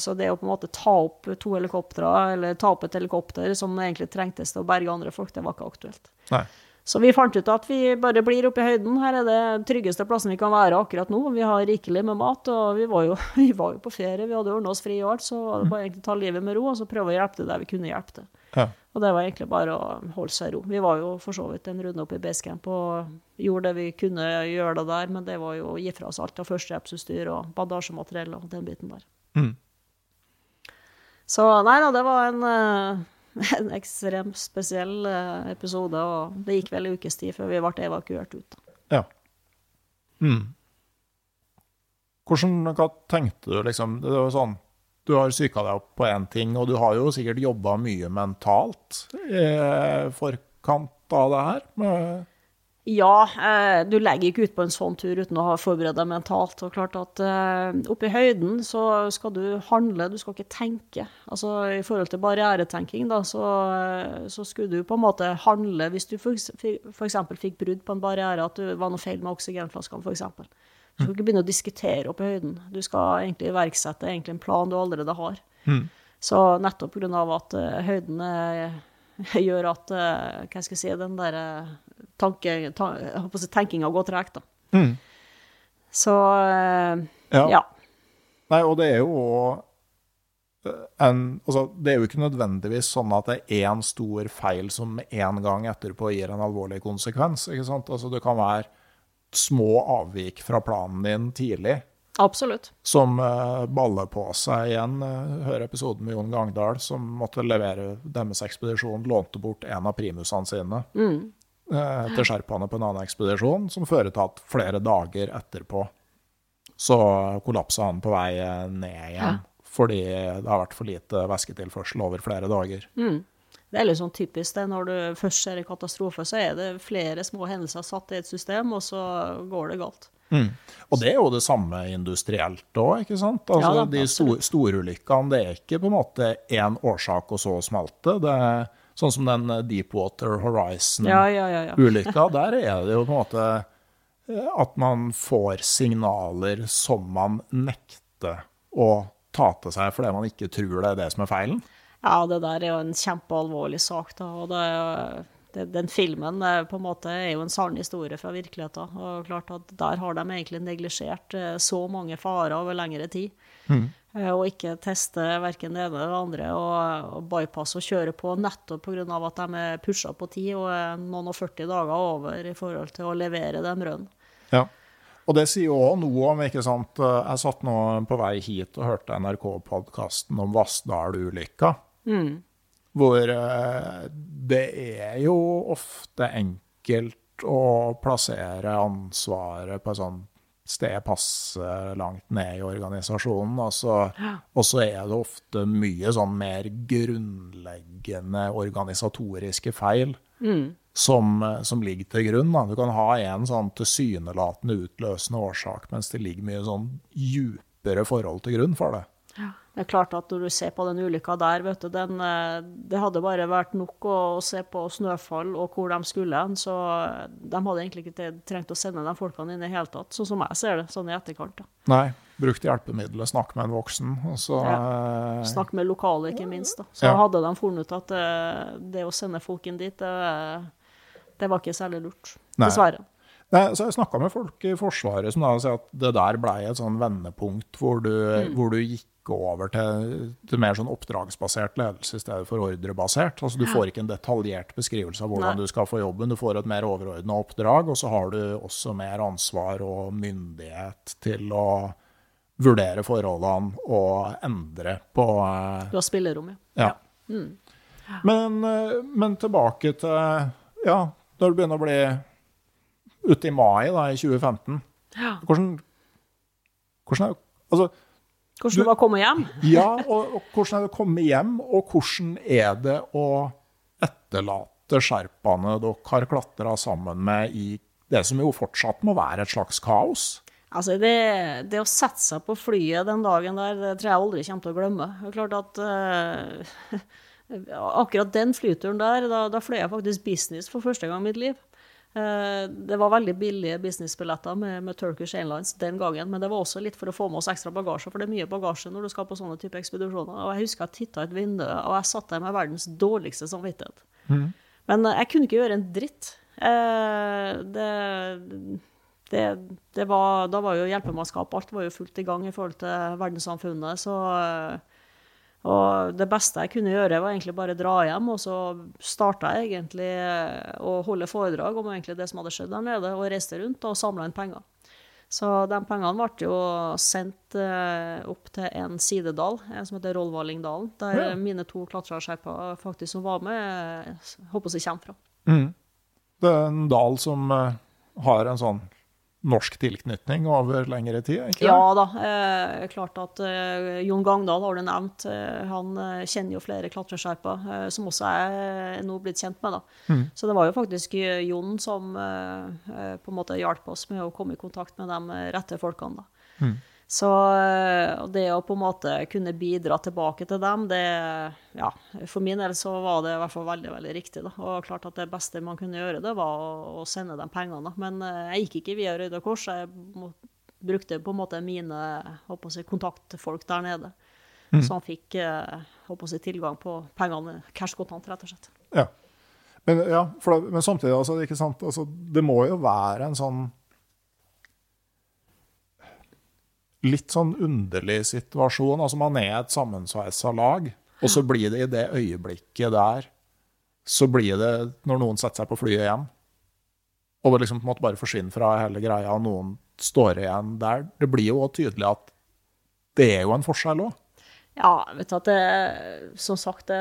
så det å på en måte ta opp to helikoptre, eller ta opp et helikopter som egentlig trengtes til å berge andre folk, det var ikke aktuelt. Nei. Så vi fant ut at vi bare blir oppe i høyden. Her er det tryggeste plassen vi kan være akkurat nå. Vi har rikelig med mat, og vi var jo, vi var jo på ferie. Vi hadde ordna oss fri og alt, så var det bare egentlig ta livet med ro og så prøve å hjelpe til der vi kunne hjelpe til. Ja. Og det var egentlig bare å holde seg i ro. Vi var jo for så vidt en runde opp i basecamp og gjorde det vi kunne gjøre det der, men det var jo å gi fra oss alt av førstehjelpsutstyr og bandasjemateriell og den biten der. Mm. Så nei da, det var en, eh, en ekstremt spesiell eh, episode, og det gikk vel en ukes tid før vi ble evakuert ut. Ja. Mm. Hvordan, hva tenkte du liksom Det var sånn, Du har psyka deg opp på én ting, og du har jo sikkert jobba mye mentalt i forkant av det her. Ja, eh, du legger ikke ut på en sånn tur uten å ha forberedt deg mentalt. Og klart at eh, oppe i høyden så skal du handle, du skal ikke tenke. Altså i forhold til barrieretenking, da, så, eh, så skulle du på en måte handle hvis du f.eks. fikk brudd på en barriere, at det var noe feil med oksygenflaskene f.eks. Du skal ikke begynne å diskutere oppe i høyden. Du skal egentlig iverksette egentlig en plan du allerede har. Så nettopp pga. at høyden gjør at hva skal jeg si, den der eh, tanke, ta, tenkinga gå tregt. da. Mm. Så eh, Ja. ja. Nei, og det er jo òg en Altså, det er jo ikke nødvendigvis sånn at det er én stor feil som en gang etterpå gir en alvorlig konsekvens. ikke sant? Altså, det kan være små avvik fra planen din tidlig Absolutt. som uh, baller på seg igjen. Uh, hører episoden med Jon Gangdal, som måtte levere deres ekspedisjon, lånte bort en av primusene sine eh, til sherpaene på en annen ekspedisjon, som fører til at flere dager etterpå så kollapsa han på vei eh, ned igjen. Fordi det har vært for lite væsketilførsel over flere dager. Det er litt sånn typisk det. Når du først ser en katastrofe, så er det flere små hendelser satt i et system, og så går det galt. Og det er jo det samme industrielt òg, ikke sant? Altså, Ja da, de store storulykkene, det er ikke på en måte én årsak, og så smalt det. Det er sånn som den Deepwater Horizon-ulykka. ja, ja. ja. Der er det jo på en måte eh, at man får signaler som man nekter å ta til seg fordi man ikke tror det er det som er feilen. Ja, det der er jo en kjempealvorlig sak, da. Og det er jo, den filmen er på en måte er jo en sann historie fra virkeligheten. Og klart at der har de egentlig neglisjert eh, så mange farer over lengre tid. Eh, Og ikke teste verken det ene eller det andre, og, og bypasse og kjøre på nettopp pga. at de er pusha på tid og er noen og 40 dager over i forhold til å levere dem rønn. Ja. Og det sier jo òg noe om ikke sant? Jeg satt nå på vei hit og hørte NRK-podkasten om Vassdal-ulykka. Hvor eh, det er jo ofte enkelt å plassere ansvaret på et sånt sted passe langt ned i organisasjonen. Altså, og så er det ofte mye sånn mer grunnleggende organisatoriske feil som, som ligger til grunn. Da. Du kan ha en sånn tilsynelatende utløsende årsak, mens det ligger mye sånn djupere forhold til grunn for det. Det er klart at når du ser på den ulykka der, vet du, den, eh, det hadde bare vært nok å se på snøfall og hvor de skulle hen, så de hadde egentlig ikke trengt å sende de folkene inn i det hele tatt, sånn som jeg ser det, sånn i etterkant. da. Nei, brukt hjelpemiddelet, snakk med en voksen. Og så, ja. Snakk med lokale, ikke minst. da. Så Ja. hadde de funnet ut at det, det å sende folk inn dit, det, det var ikke særlig lurt. Nei. Dessverre. Nei, så Jeg snakka med folk i Forsvaret som da sier at det der ble et sånn vendepunkt hvor du, Mm. hvor du gikk over til, til mer sånn oppdragsbasert ledelse i stedet for ordrebasert. Altså Du får ikke en detaljert beskrivelse av hvordan Nei. du skal få jobben, du får et mer overordna oppdrag, og så har du også mer ansvar og myndighet til å vurdere forholdene og endre på eh, Du har spillerom, ja. Ja. Men, ja. men tilbake til Ja, når det begynner å bli ute i mai da, i 2015 Hvordan, hvordan er Altså, Hvordan det var å komme hjem? ja, og, og hvordan er det å komme hjem, og hvordan er det å etterlate sherpaene dere har klatra sammen med i det som jo fortsatt må være et slags kaos? Altså, det, det å sette seg på flyet den dagen der, det tror jeg aldri kommer til å glemme. Det er klart at uh, Akkurat den flyturen der, da, da fløy jeg faktisk business for første gang i mitt liv. Eh, det var veldig billige businessbilletter med, med Turkish Airlines den gangen, men det var også litt for å få med oss ekstra bagasje, for det er mye bagasje når du skal på sånne type ekspedisjoner. Og jeg husker jeg titta ut vinduet, og jeg satt der med verdens dårligste samvittighet. Men eh, jeg kunne ikke gjøre en dritt. Eh, det, det, det var, da var jo hjelpemannskap, alt var jo fullt i gang i forhold til verdenssamfunnet. Så, og det beste jeg kunne gjøre, var egentlig bare dra hjem. Og så starta jeg egentlig eh, å holde foredrag om egentlig det som hadde skjedd der nede, og reiste rundt og samla inn penger. Så de pengene ble jo sendt eh, opp til en sidedal en som heter Rollvallingdalen, der Ja. mine to klatreskjerper faktisk som var med, eh, håper jeg kommer fra. Det er en dal som har en sånn norsk tilknytning over lengre tid, ikke Ja da. Eh, klart at eh, Jon Gangdal har du nevnt. Eh, han eh, kjenner jo flere klatreskjerper, eh, som også jeg er nå blitt kjent med. da. Så det var jo faktisk eh, Jon som eh, eh, på en måte hjalp oss med å komme i kontakt med de eh, rette folkene. da. Så eh, det å på en måte kunne bidra tilbake til dem, det ja, For min del så var det i hvert fall veldig veldig riktig. da. Og klart at det beste man kunne gjøre, det var å, sende dem pengene. da. Men eh, jeg gikk ikke via Røde Kors. Jeg brukte på en måte mine jeg, kontaktfolk der nede. Så han fikk eh, håper jeg, å si, tilgang på pengene, cash kontant, rett og slett. Ja. Men, ja, da, men samtidig, altså, ikke sant? Altså, det må jo være en sånn litt sånn underlig situasjon. Altså, man er et sammensveisa lag, og så blir det i det øyeblikket der Så blir det når noen setter seg på flyet hjem, og det liksom på en måte bare forsvinner fra hele greia, og noen står igjen der. Det blir jo òg tydelig at det er jo en forskjell òg. Ja, vet du at det Som sagt, det,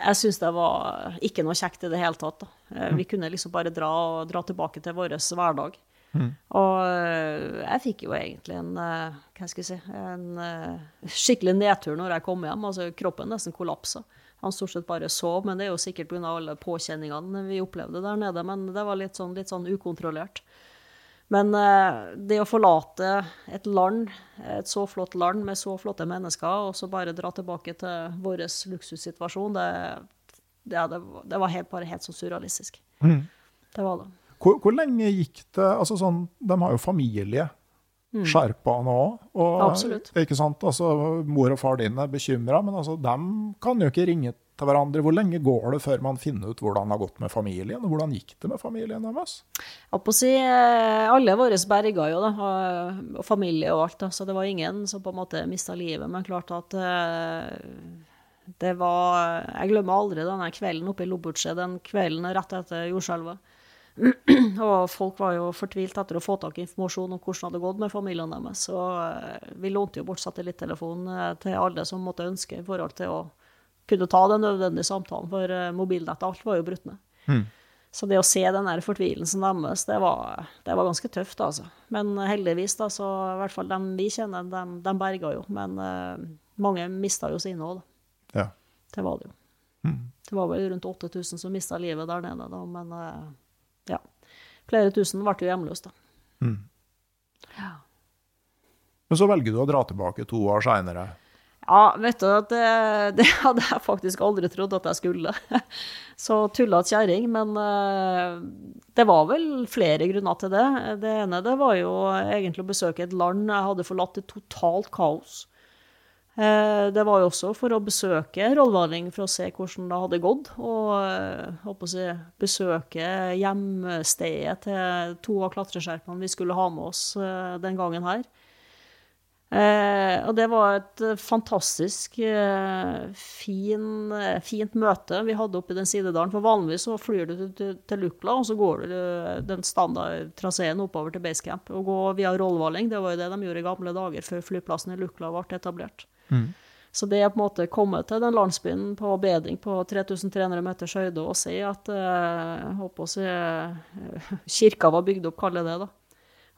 jeg syns det var ikke noe kjekt i det hele tatt. Da. Eh, Vi kunne liksom bare dra, dra tilbake til vår hverdag. Og eh, jeg fikk jo egentlig en, eh, hva skal jeg si, en eh, skikkelig nedtur når jeg kom hjem. Altså, kroppen nesten kollapsa. Han stort sett bare sov, men det er jo sikkert pga. alle påkjenningene vi opplevde der nede. Men det var litt sånn, litt sånn ukontrollert. Men det å forlate et land, et så flott land med så flotte mennesker, og så bare dra tilbake til vår luksussituasjon, det, det, det, var- helt, bare helt sånn surrealistisk. Det var det. Hvor, hvor lenge gikk det altså sånn, De har jo familie, skjerpaene òg. Mm. Absolutt. Ikke sant? Altså, mor og far din er bekymra, men altså, de kan jo ikke ringe til hverandre. Hvor lenge går det før man finner ut hvordan det har gått med familien? og Hvordan gikk det med familien deres? Ja, på å si, eh, alle våre berga jo, da, og og familie og alt, da, så det var ingen som på en måte mista livet. Men klart at eh, det var Jeg glemmer aldri denne kvelden oppe i Lobuche, den kvelden rett etter jordskjelvet. og folk var jo fortvilt etter å få tak i informasjon om hvordan det hadde gått med familiene deres. Så eh, vi lånte jo bort satellittelefonen eh, til alle som måtte ønske, i forhold til å kunne ta den nødvendige samtalen, for eh, mobilnettet, alt var jo brutt ned. Så det å se den der fortvilelsen deres, det var, det var ganske tøft, altså. Men heldigvis, da, så i hvert fall dem vi kjenner, dem, dem berga jo. Men uh, mange mista jo sine òg, da. Ja. Det var det jo. Det var vel rundt 8000 som mista livet der nede, da, men eh, ja. Flere tusen ble jo hjemløse, da. Men så velger du å dra tilbake to år seinere. Ja, vet du, at det, det hadde jeg faktisk aldri trodd at jeg skulle. Så tullete kjerring, men eh, det var vel flere grunner til det. Det ene det var jo egentlig å besøke et land jeg hadde forlatt i totalt kaos. Eh, Det var jo også for å besøke Rollvaling for å se hvordan det hadde gått. Og eh, si, besøke hjemstedet til to av klatreskjerpene vi skulle ha med oss eh, den gangen her. Og det var et fantastisk fin, fint møte vi hadde oppe i den sidedalen. For vanligvis så flyr du til, Lukla, og så går du den standardtraseen oppover til basecamp. Og gå via Rollvaling, det var jo det de gjorde i gamle dager før flyplassen i Lukla ble etablert. Så det å på en måte komme til den landsbyen på bedring på 3300 meters høyde og si at eh, håper å si, eh, kirka var bygd opp, kaller jeg det, da.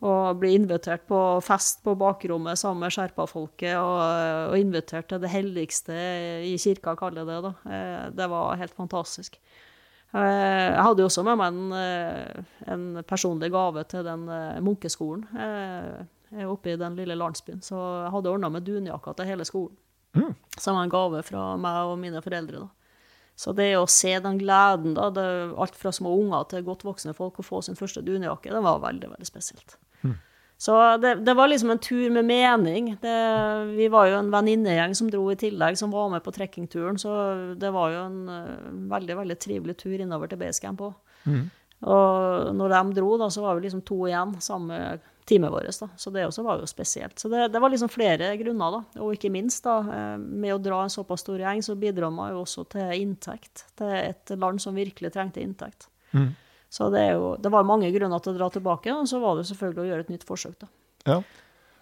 Og bli invitert på fest på bakrommet sammen med sherpafolket, og, og invitert til det helligste i kirka, kaller jeg det. da. Eh, Det var helt fantastisk. Eh, Jeg hadde jo også med meg en, eh, en personlig gave til den eh, munkeskolen eh, oppe i den lille landsbyen. Så jeg hadde ordna med dunjakker til hele skolen. Som en gave fra meg og mine foreldre. da. Så det å se den gleden, da, det, alt fra små unger til godt voksne folk, å få sin første dunjakke, det var veldig, veldig spesielt. Så det, det var liksom en tur med mening. Det, vi var jo en venninnegjeng som dro i tillegg, som var med på trekkingturen, så det var jo en eh, veldig, veldig trivelig tur innover til basecamp òg. Og når de dro, da, så var vi liksom to igjen, samme teamet vårt. Da. Så det også var jo spesielt. Så det, det var liksom flere grunner, da. Og ikke minst, da, eh, med å dra en såpass stor gjeng, så bidrar man jo også til inntekt. Til et land som virkelig trengte inntekt. Så det, jo, det var mange grunner til å dra tilbake, og så var det selvfølgelig å gjøre et nytt forsøk, da. Ja.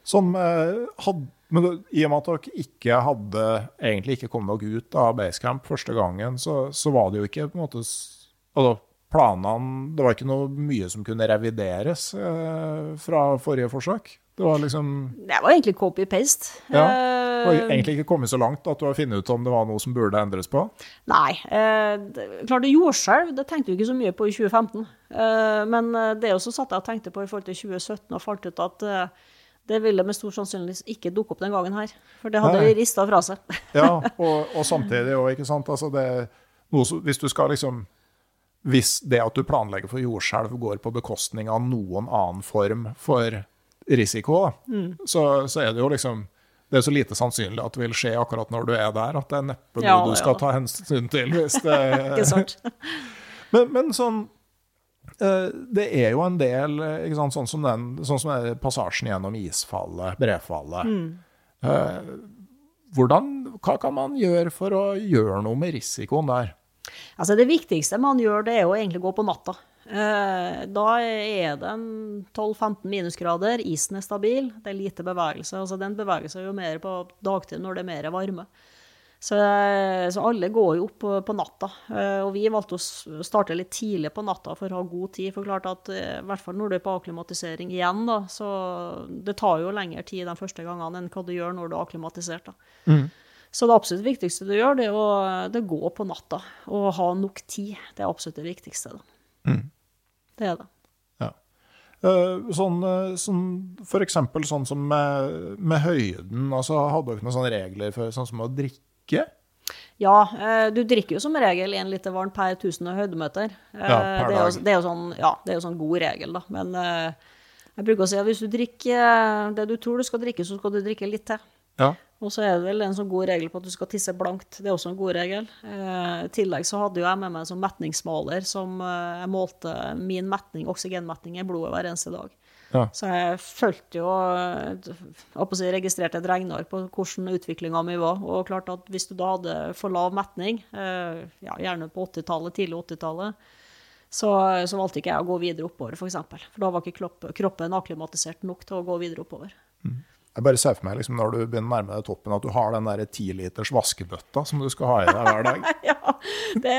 Som eh, had, men I og med at dere ikke hadde egentlig ikke kommet dere ut av basecamp første gangen, så, så var det jo ikke på en måte altså, planene Det var ikke noe mye som kunne revideres eh, fra forrige forsøk. Det var liksom Det var egentlig copy-paste. Ja, Det var Eh, egentlig ikke kommet så langt at du har funnet ut om det var noe som burde endres på. Nei. Eh, det, klart det jordskjelv, det tenkte du ikke så mye på i 2015. Eh, men eh, det også satt jeg og tenkte på i forhold til 2017, og falt ut at eh, det ville med stor sannsynlighet ikke dukke opp den gangen her. For det hadde Nei. rista fra seg. Ja, og, og samtidig òg, ikke sant. Altså det, noe, hvis du skal liksom Hvis det at du planlegger for jordskjelv går på bekostning av noen annen form for risiko, mm. så, så er det jo liksom det er så lite sannsynlig at det vil skje akkurat når du er der, at det er neppe Ja, du du ja. skal ta hensyn til. Hvis det, ikke sant? men, men sånn eh, Det er jo en del eh, sant, Sånn som den sånn som den passasjen gjennom isfallet, brefallet. Mm. hvordan, hva kan man gjøre for å gjøre noe med risikoen der? Altså Det viktigste man gjør, det er jo egentlig å gå på natta. Eh, da er det 12-15 minusgrader, isen er stabil, det er lite bevegelse. altså Den beveger seg jo mer på dagtid når det er mer varme. Så, så, alle går jo opp på, på, natta. Eh, og vi valgte å starte litt tidlig på natta for å ha god tid. For klart at eh, i hvert fall når du er på akklimatisering igjen, da, så det tar jo lengre tid de første gangene enn hva du gjør når du er akklimatisert. da. Mm. Så det absolutt viktigste du gjør, det er å det gå på natta og ha nok tid. Det er absolutt det viktigste. Mm. Det er det. Ja. Uh, sånn, sånn, for eksempel sånn som med, med høyden. altså Hadde dere noen sånne regler for sånn som å drikke? Ja, uh, du drikker jo som regel én liter vann per 1000 høydemeter. Ja, per det, er jo, det, er jo, sånn, ja, det er jo sånn god regel, da. Men jeg bruker å si at hvis du drikker det du tror du skal drikke, så skal du drikke litt til. Ja. Og så er det vel en sånn god regel på at du skal tisse blankt. Det er også en god regel. Eh, I tillegg så hadde jo jeg med meg en sånn metningsmåler som eh, jeg målte min metning, oksygenmetning i blodet hver eneste dag. Ja. Så jeg fulgte jo og si, registrerte et regneark på hvordan utviklinga mi var. Og klart at hvis du da hadde for lav metning, eh, ja, gjerne på 80-tallet, tidlig 80-tallet, så, så, valgte ikke jeg å gå videre oppover, f.eks. For, eksempel. for da var ikke kroppen akklimatisert nok til å gå videre oppover. Mm. Jeg bare ser for meg liksom, når du begynner å nærme deg toppen, at du har den der tiliters vaskebøtta som du skal ha i deg hver dag. ja, det,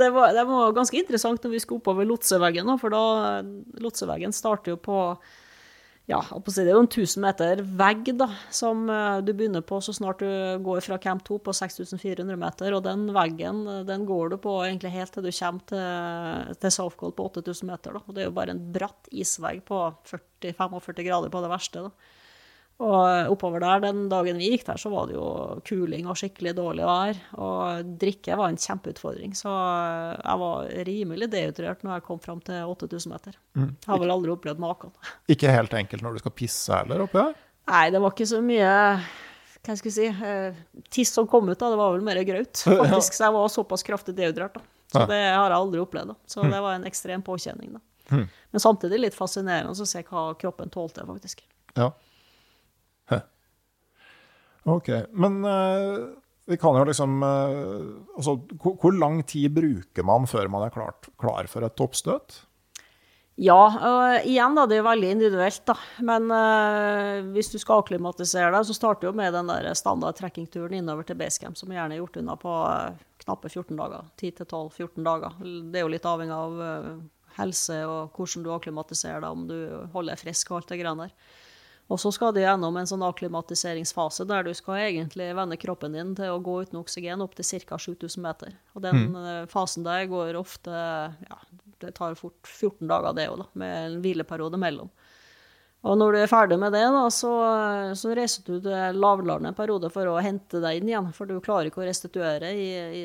det, var, det, var, ganske interessant når vi skulle oppover lotseveggen. For da lotseveggen starter jo på ja, det er jo en 1000 meter vegg da, som eh, du begynner på så snart du går fra Camp 2 på 6400 meter. Og den veggen den går du på egentlig helt til du kommer til, til Southgold på 8000 meter. Da. Og det er jo bare en bratt isvegg på 40-45 grader på det verste. da. Og oppover der, den dagen vi gikk der, så var det jo kuling og skikkelig dårlig vær. Og drikke var en kjempeutfordring. Så jeg var rimelig dehydrert når jeg kom fram til 8000 meter. Mm. Jeg har vel aldri opplevd maken. Ikke helt enkelt når du skal pisse heller oppi der? Nei, det var ikke så mye hva skal jeg si, eh, tiss som kom ut. da, Det var vel mer graut, faktisk. Så jeg var såpass kraftig dehydrert. da. Så det har jeg aldri opplevd. da. Så mm. det var en ekstrem påkjenning. da. Mm. Men samtidig litt fascinerende å se hva kroppen tålte, faktisk. Ja. Ok, Men uh, vi kan jo liksom uh, altså, hvor, lang tid bruker man før man er klart, klar for et toppstøt? Ja, uh, igjen da, det er veldig individuelt. da. Men hvis du skal akklimatisere deg, så starter du med den der standard trekkingturen innover til basecamp, som gjerne er gjort unna på knappe 14 dager. 10-12-14 dager. Det er jo litt avhengig av helse og hvordan du akklimatiserer deg, om du holder deg frisk og alt det greiene der. Og så skal du gjennom en sånn akklimatiseringsfase der du skal egentlig vende kroppen din til å gå uten oksygen opp til ca. 7000 meter. Og den mm. Eh, fasen der går ofte ja, Det tar fort 14 dager, det òg, med en hvileperiode mellom. Og når du er ferdig med det, da, så, så reiser du til lavlandet en periode for å hente deg inn igjen. For du klarer ikke å restituere i, i,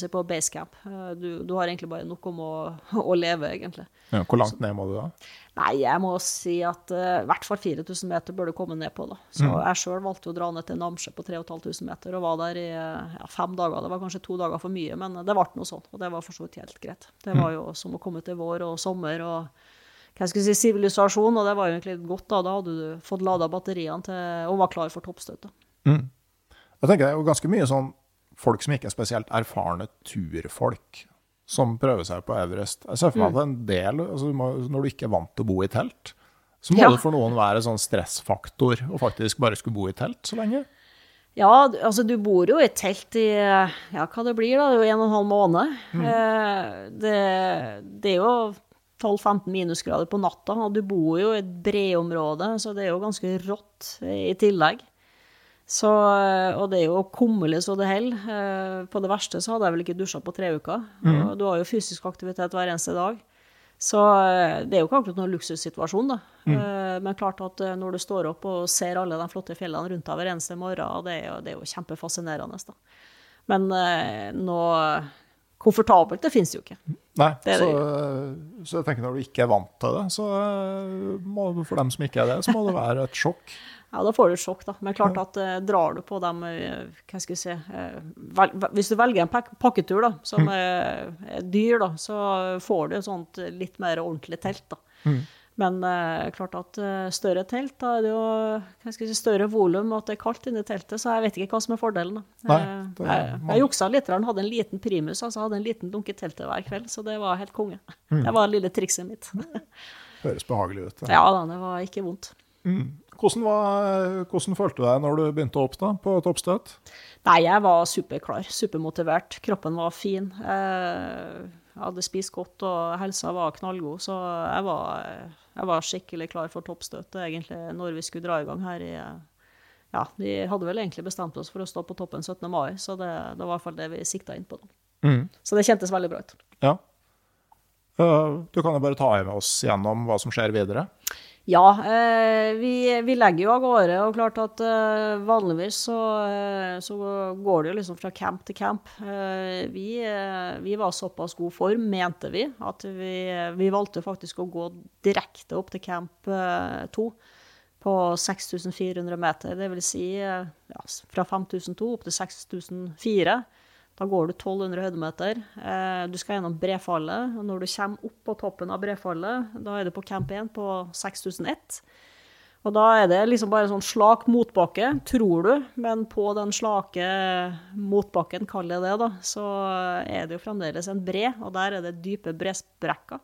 si på basecamp. camp. du, du, har egentlig bare nok om å, å leve, egentlig. Ja, hvor langt ned må du da? Nei, jeg må si at uh, i hvert fall 4000 meter bør du komme ned på. da. Så mm. jeg sjøl valgte å dra ned til Namsje på 3500 meter og var der i ja, fem dager. Det var kanskje to dager for mye, men det ble noe sånn. Og det var for så vidt helt greit. Det var mm. jo som å komme til vår og sommer. og hva skal jeg si, sivilisasjon, og det var egentlig godt. Da Da hadde du fått lada batteriene til, og var klar for toppstøtte. Mm. Jeg tenker Det er jo ganske mye sånn folk som ikke er spesielt erfarne turfolk, som prøver seg på Everest. Jeg ser for meg mm. at en del, altså, Når du ikke er vant til å bo i telt, så må ja. det for noen være sånn stressfaktor å faktisk bare skulle bo i telt så lenge. Ja, altså du bor jo i telt i ja, hva det blir, da. Det er jo en og en halv måned. Mm. Eh, det, det, er jo 12-15 minusgrader på natta, og du bor jo i et breområde, så det er jo ganske rått i tillegg. Så, og det er jo kummerlig så det holder. Eh, på det verste så hadde jeg vel ikke dusja på tre uker. Mm. Og du har jo fysisk aktivitet hver eneste dag. Så eh, det er jo ikke akkurat noen luksussituasjon, da. Mm. Eh, men klart at når du står opp og ser alle de flotte fjellene rundt deg hver eneste morgen, det er jo, det er jo kjempefascinerende. da. Men nå komfortabelt, det fins jo ikke. Nei, så, så, jeg tenker når du ikke er vant til det, så må du, for dem som ikke er det, så må det være et sjokk. Ja, da får du et sjokk, da. Men klart at uh, drar du på dem uh, hva skal jeg si, uh, vel, Hvis du velger en pak pakketur da, som mm. er, er, dyr, da, så får du et sånt litt mer ordentlig telt. da. Mm. Men eh, klart at eh, større telt, da er det jo hva skal jeg si, større volum, og at det er kaldt inni teltet, så jeg vet ikke hva som er fordelen. da. Nei, Eh, det- jeg, jeg juksa litt, han hadde en liten primus, altså hadde en liten dunk i teltet hver kveld, så det var helt konge. Mm. Det var det lille trikset mitt. Høres behagelig ut. Ja da, det var ikke vondt. Hvordan, var, hvordan følte du deg når du begynte opp da, på toppstøt? Nei, jeg var superklar, supermotivert. Kroppen var fin. Eh, Jeg hadde spist godt, og helsa var knallgod, så jeg var, jeg var skikkelig klar for toppstøtet egentlig når vi skulle dra i gang her i Ja, vi hadde vel egentlig bestemt oss for å stå på toppen 17. mai, så det, det var i hvert fall det vi sikta inn på. Mm. Så det kjentes veldig bra ut. Ja. Du kan jo bare ta med oss gjennom hva som skjer videre. Ja, eh, vi, vi legger jo av gårde, og klart at eh, vanligvis så, eh, så går det jo liksom fra camp til camp. Vi, vi var såpass god form, mente vi, at vi, vi valgte faktisk å gå direkte opp til camp 2 på 6400 meter. Det vil si ja, fra 5002 opp til 6004. Da går du 1200 høydemeter. Eh, du skal gjennom brefallet. og Når du kommer opp på toppen av brefallet, da er du på camp 1 på 6001. Og da er det liksom bare sånn slak motbakke, tror du, men på den slake motbakken, kall det det, da, så er det jo fremdeles en bre, og der er det dype bresprekker.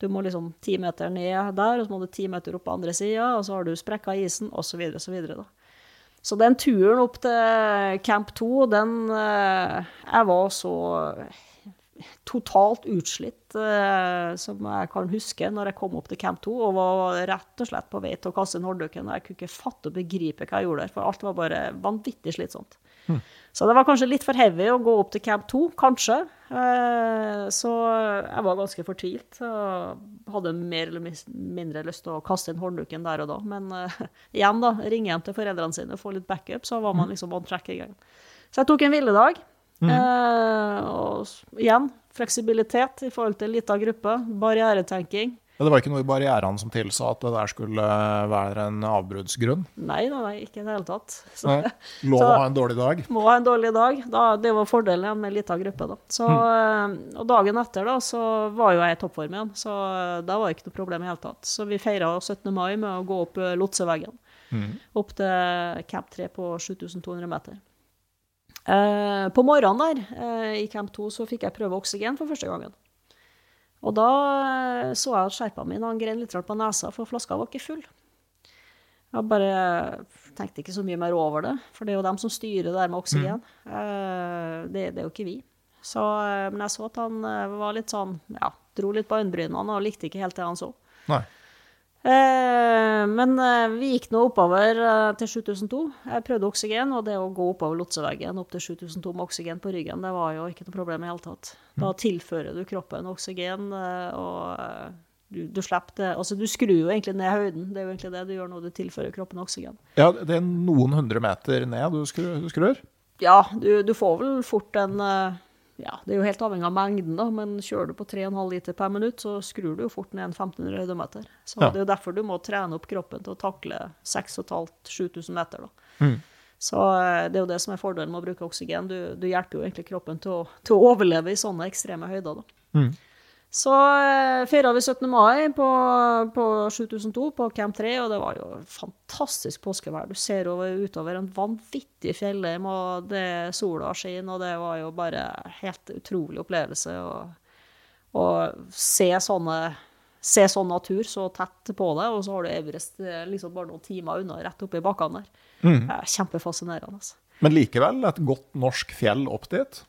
Du må liksom ti meter ned der, og så må du ti meter opp på andre sida, og så har du sprekker i isen, osv., osv. da. Så den turen opp til Camp 2, den eh, Jeg var så totalt utslitt eh, som jeg kan huske når jeg kom opp til Camp 2 og var rett og slett på vei til å kaste norddukken, Jeg kunne ikke fatte og begripe hva jeg gjorde der, for alt var bare vanvittig slitsomt. Så det var kanskje litt for heavy å gå opp til Camp 2, kanskje. Eh, så jeg var ganske fortvilt. og Hadde mer eller mindre lyst til å kaste inn håndduken der og da. Men uh, igjen, da, ringe hjem til foreldrene sine og få litt backup, så var man liksom on track i gang. Så jeg tok en hviledag. Eh, og igjen, fleksibilitet i forhold til lita gruppe. Barrieretenking. Ja, det var ikke noe i barrierene som tilsa at det der skulle være en avbruddsgrunn? Nei, nei, ikke i det hele tatt. Så, Nei. Lov å ha en dårlig dag? må ha en dårlig dag. Da, det var fordelen med lita gruppe. Da. Så, mm. og dagen etter da, så var jo jeg i toppform igjen, så eh, da var det ikke noe problem i hele tatt. Så vi feira 17. mai med å gå opp Lotseveggen. Lotseveggen. Opp til Camp 3 på 7200 meter. Eh, på morgenen der, eh, i Camp 2, så fikk jeg prøve oksygen for første gangen. Og da eh, så jeg at skjerpa min han grein litt på nesa, for flaska var ikke full. Jeg bare tenkte ikke så mye mer over det, for det er jo dem som styrer det der med oksygen. Mm. det, det er jo ikke vi. Så, eh, men jeg så at han eh, var litt sånn, ja, dro litt på øyenbrynene og likte ikke helt det han så. Nei. Eh, men eh, vi gikk nå oppover eh, til 7002. Jeg prøvde oksygen, og det å gå oppover lotseveggen opp til 7002 med oksygen på ryggen, det var jo ikke noe problem i hele tatt. Da tilfører du kroppen oksygen, og du, du slipper det Altså, du skrur jo egentlig ned høyden. Det er jo egentlig det du gjør når du tilfører kroppen oksygen. Ja, det er noen hundre meter ned du skrur? Ja, du, du får vel fort en Ja, det er jo helt avhengig av mengden, da, men kjører du på 3,5 liter per minutt, så skrur du jo fort ned en 1500 høydemeter. Så Ja. det er jo derfor du må trene opp kroppen til å takle 6500-7000 meter, da. Så eh, det er jo det som er fordelen med å bruke oksygen. Du, du hjelper jo egentlig kroppen til å, til å overleve i sånne ekstreme høyder, da. Så eh, feira vi 17. mai på, på 7002 på Camp 3, og det var jo fantastisk påskevær. Du ser over, utover en vanvittig fjellheim, og det sola skinner, og det var jo bare helt utrolig opplevelse å, se sånne Se sånn natur så tett på deg, og så har du Everest eh, liksom bare noen timer unna, rett oppi bakkene der. Det er Kjempefascinerende. Altså. Men likevel et godt norsk fjell opp dit?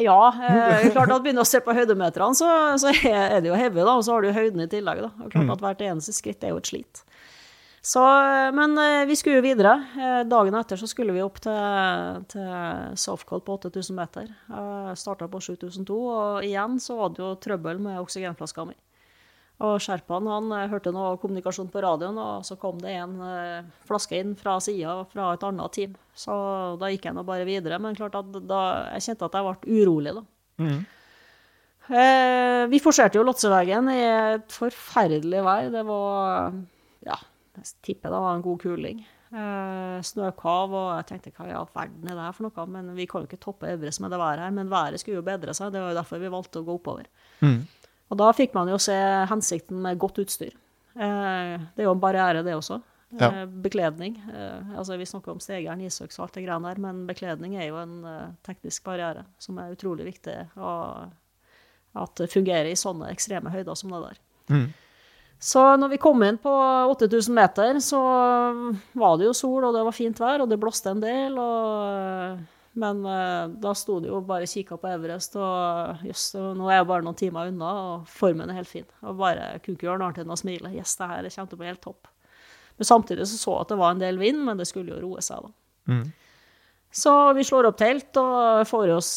Ja, eh, klart at begynner å se på høydemeterne, så, så er det jo hevet, da, og så har du høyden i tillegg. da. Og klart at Hvert eneste skritt er jo et slit. Så, men eh, vi skulle jo videre. Eh, Dagen etter så skulle vi opp til, til Softcall på 8000 meter. Starta på 7002, og igjen så var det jo trøbbel med oksygenflaska mi. Og Sherpaen han eh, hørte noe kommunikasjon på radioen, og så kom det en eh, flaske inn fra sida fra et annet team. Så da gikk jeg nå bare videre. Men klart at da, jeg kjente at jeg ble urolig, da. Eh, vi forserte jo Lotseveggen i et forferdelig vær. Det var Ja, jeg tipper det var en god kuling. Eh, snøkav, og jeg tenkte hva i all verden er det her for noe? Men vi kan jo ikke toppe Everest med det været her. Men været skulle jo bedre seg, det var jo derfor vi valgte å gå oppover. Og da fikk man jo se hensikten med godt utstyr. Eh, det er jo en barriere, det også. Ja. Eh, bekledning. Eh, altså Vi snakker om stegeren, isøks og alt det greiene der, men bekledning er jo en teknisk barriere som er utrolig viktig at det fungerer i sånne ekstreme høyder som det der. Mm. Så når vi kom inn på 8000 meter, så var det jo sol, og det var fint vær, og det blåste en del. Og, men eh, da sto det jo bare kikka på Everest, og jøss, nå er jeg bare noen timer unna, og formen er helt fin. Og bare kunne ikke gjøre noe annet enn å smile. Yes, det her kommer til å bli helt topp. Men samtidig så så jeg at det var en del vind, men det skulle jo roe seg, da. Mm. Så vi slår opp telt og får i oss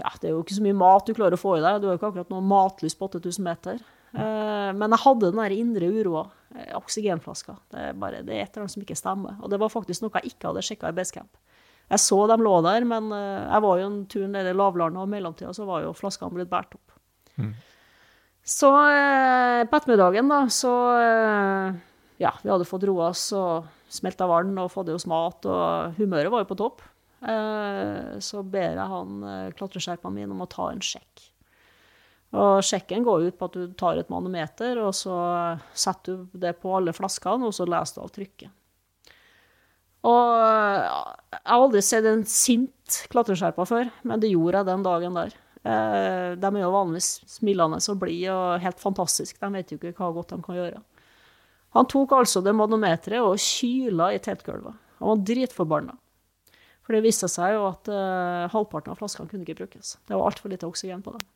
Ja, det er jo ikke så mye mat du klarer å få i deg. Du har jo ikke akkurat noe matlyst på 8000 meter. Eh, men jeg hadde den der indre uroa. Eh, oksygenflaska. Det er, bare, det er et eller annet som ikke stemmer. Og det var faktisk noe jeg ikke hadde sjekka i basecamp. Jeg så de lå der, men eh, jeg var jo en tur nede i lavlandet, og i mellomtida så var jo flaskene blitt båret opp. Mm. Så eh, på ettermiddagen, da, så eh, Ja, vi hadde fått roa oss og smelta vann og fått i oss mat, og humøret var jo på topp. Eh, så ber jeg han klatreskjerpene mine om å ta en sjekk. Og sjekken går ut på at du tar et manometer, og så setter du det på alle flaskene, og så leser du av trykket. Og jeg har aldri sett en sint klatreskjerpa før, men det gjorde jeg den dagen der. Eh, de er jo vanligvis smilende og blide og helt fantastiske. De vet jo ikke hva godt de kan gjøre. Han tok altså det manometeret og kyla i teltgulvet. Han var dritforbanna. For det viste seg jo at eh, halvparten av flaskene kunne ikke brukes. Det var altfor lite oksygen på dem.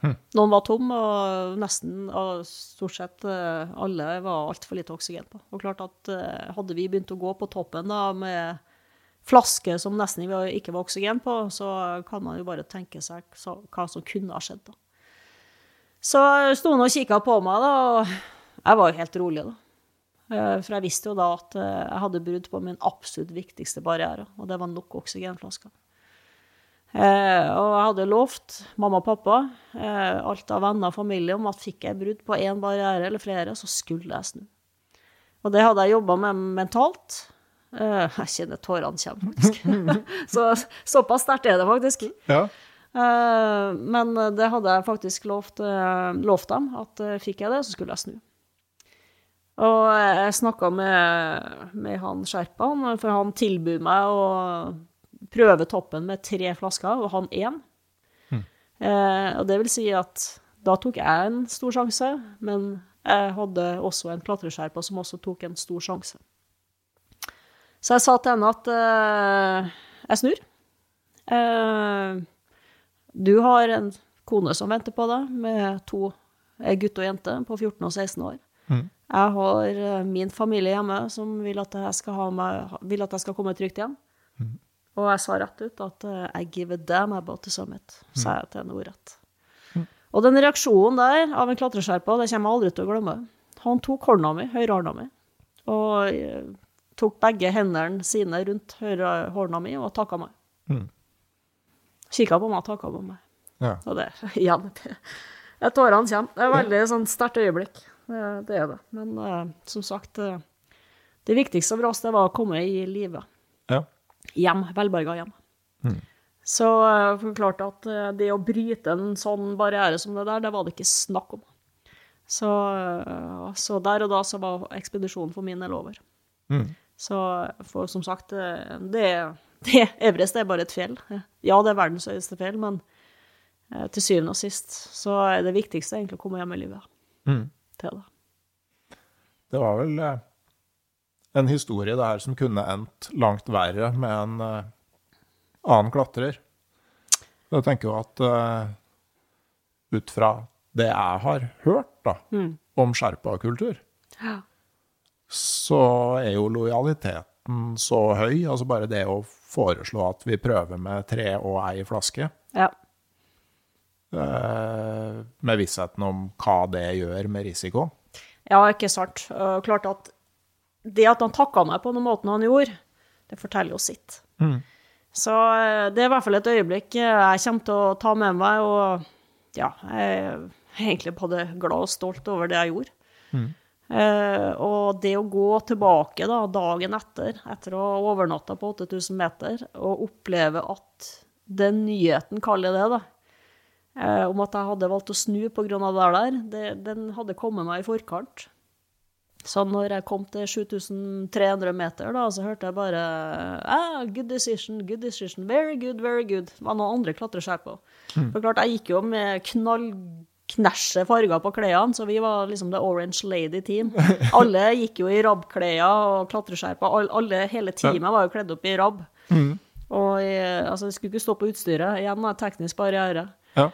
Hm. Noen var tom, og nesten og stort sett eh, alle var altfor lite oksygen på. Og klart at eh, hadde vi begynt å gå på toppen da med flasker som nesten ikke var oksygen på, så kan man jo bare tenke seg hva som kunne ha skjedd da. Så sto han og kikka på meg, da, og jeg var jo helt rolig, da. Eh, For jeg visste jo da at jeg hadde brudd på min absolutt viktigste barriere, og det var nok oksygenflasker. Eh, og jeg hadde lovt mamma og pappa, eh, alt av venner og familie, om at fikk jeg brudd på én barriere eller flere, så skulle jeg snu. Og det hadde jeg jobba med mentalt. Eh, jeg kjenner tårene kommer, faktisk. så såpass sterkt er det faktisk. Ja. Eh, men det hadde jeg faktisk lovt, eh, lovt dem, at eh, fikk jeg det, så skulle jeg snu. Og jeg snakka med, med han sherpaen, for han tilbød meg å prøve toppen med tre flasker, og han én. Mm. Eh, og det vil si at da tok jeg en stor sjanse, men jeg hadde også en klatreskjerpa som også tok en stor sjanse. Så jeg sa til henne at eh, jeg snur. Eh, du har en kone som venter på deg, med to gutt og jente på 14 og 16 år. Mm. Jeg har eh, min familie hjemme som vil at jeg skal, ha meg, vil at jeg skal komme trygt hjem. Mhm. Og jeg sa rett ut at eh, I give a damn about the summit, sa jeg til henne ordrett. Mm. Og den reaksjonen der av en klatreskjerpa, det kommer jeg aldri til å glemme. Han tok hånda mi, høyrehånda mi, og eh, tok begge hendene sine rundt høyrehånda mi og takka meg. Mm. Kikka på meg og takka på meg. Ja. Og det, igjen, tårene kommer. Det er et veldig sånn sterkt øyeblikk. Det, det er det. Men uh, som sagt, uh, det viktigste for oss, det var å komme i live. Hjem. Velberga hjem. Mm. Så jeg forklarte at eh, det å bryte en sånn barriere som det der, det var det ikke snakk om. Så, eh, så der og da så var ekspedisjonen for min del over. Mm. Så for som sagt, eh, det, det Everest er bare et fjell. Ja, det er verdens høyeste fjell, men eh, til syvende og sist så er det viktigste egentlig å komme hjem i livet Mm. til det. Det var vel eh, en historie det her som kunne endt langt verre med en uh, annen klatrer. Jeg tenker jo at uh, ut fra det jeg har hørt da, Mm. om sherpakultur, Ja. så er jo lojaliteten så høy. Altså bare det å foreslå at vi prøver med tre og ei flaske, ja. Uh, med vissheten om hva det gjør med risiko. Ja, ikke sant. Uh, klart at det at han takka meg på den måten han gjorde, det forteller jo sitt. Mm. Så eh, det er i hvert fall et øyeblikk jeg kommer til å ta med meg, og ja, jeg er egentlig både glad og stolt over det jeg gjorde. Mm. Eh, og det å gå tilbake da, dagen etter, etter å ha overnatta på 8000 meter, og oppleve at den nyheten, kaller jeg det, da, eh, om at jeg hadde valgt å snu av det der, det, den hadde kommet meg i forkant. Så når jeg kom til 7300 meter, da, så hørte jeg bare ah, Good decision, good decision. Very good, very good. Det var noen andre klatreskjerper. For klart, jeg gikk jo med knallknæsje farger på klærne, så vi var liksom the Orange Lady Team. Alle gikk jo i rabbklær og klatreskjerper. Alle, hele teamet var jo kledd opp i rabb. Og jeg, altså, jeg skulle ikke stå på utstyret. Igjen da, teknisk barriere. Ja.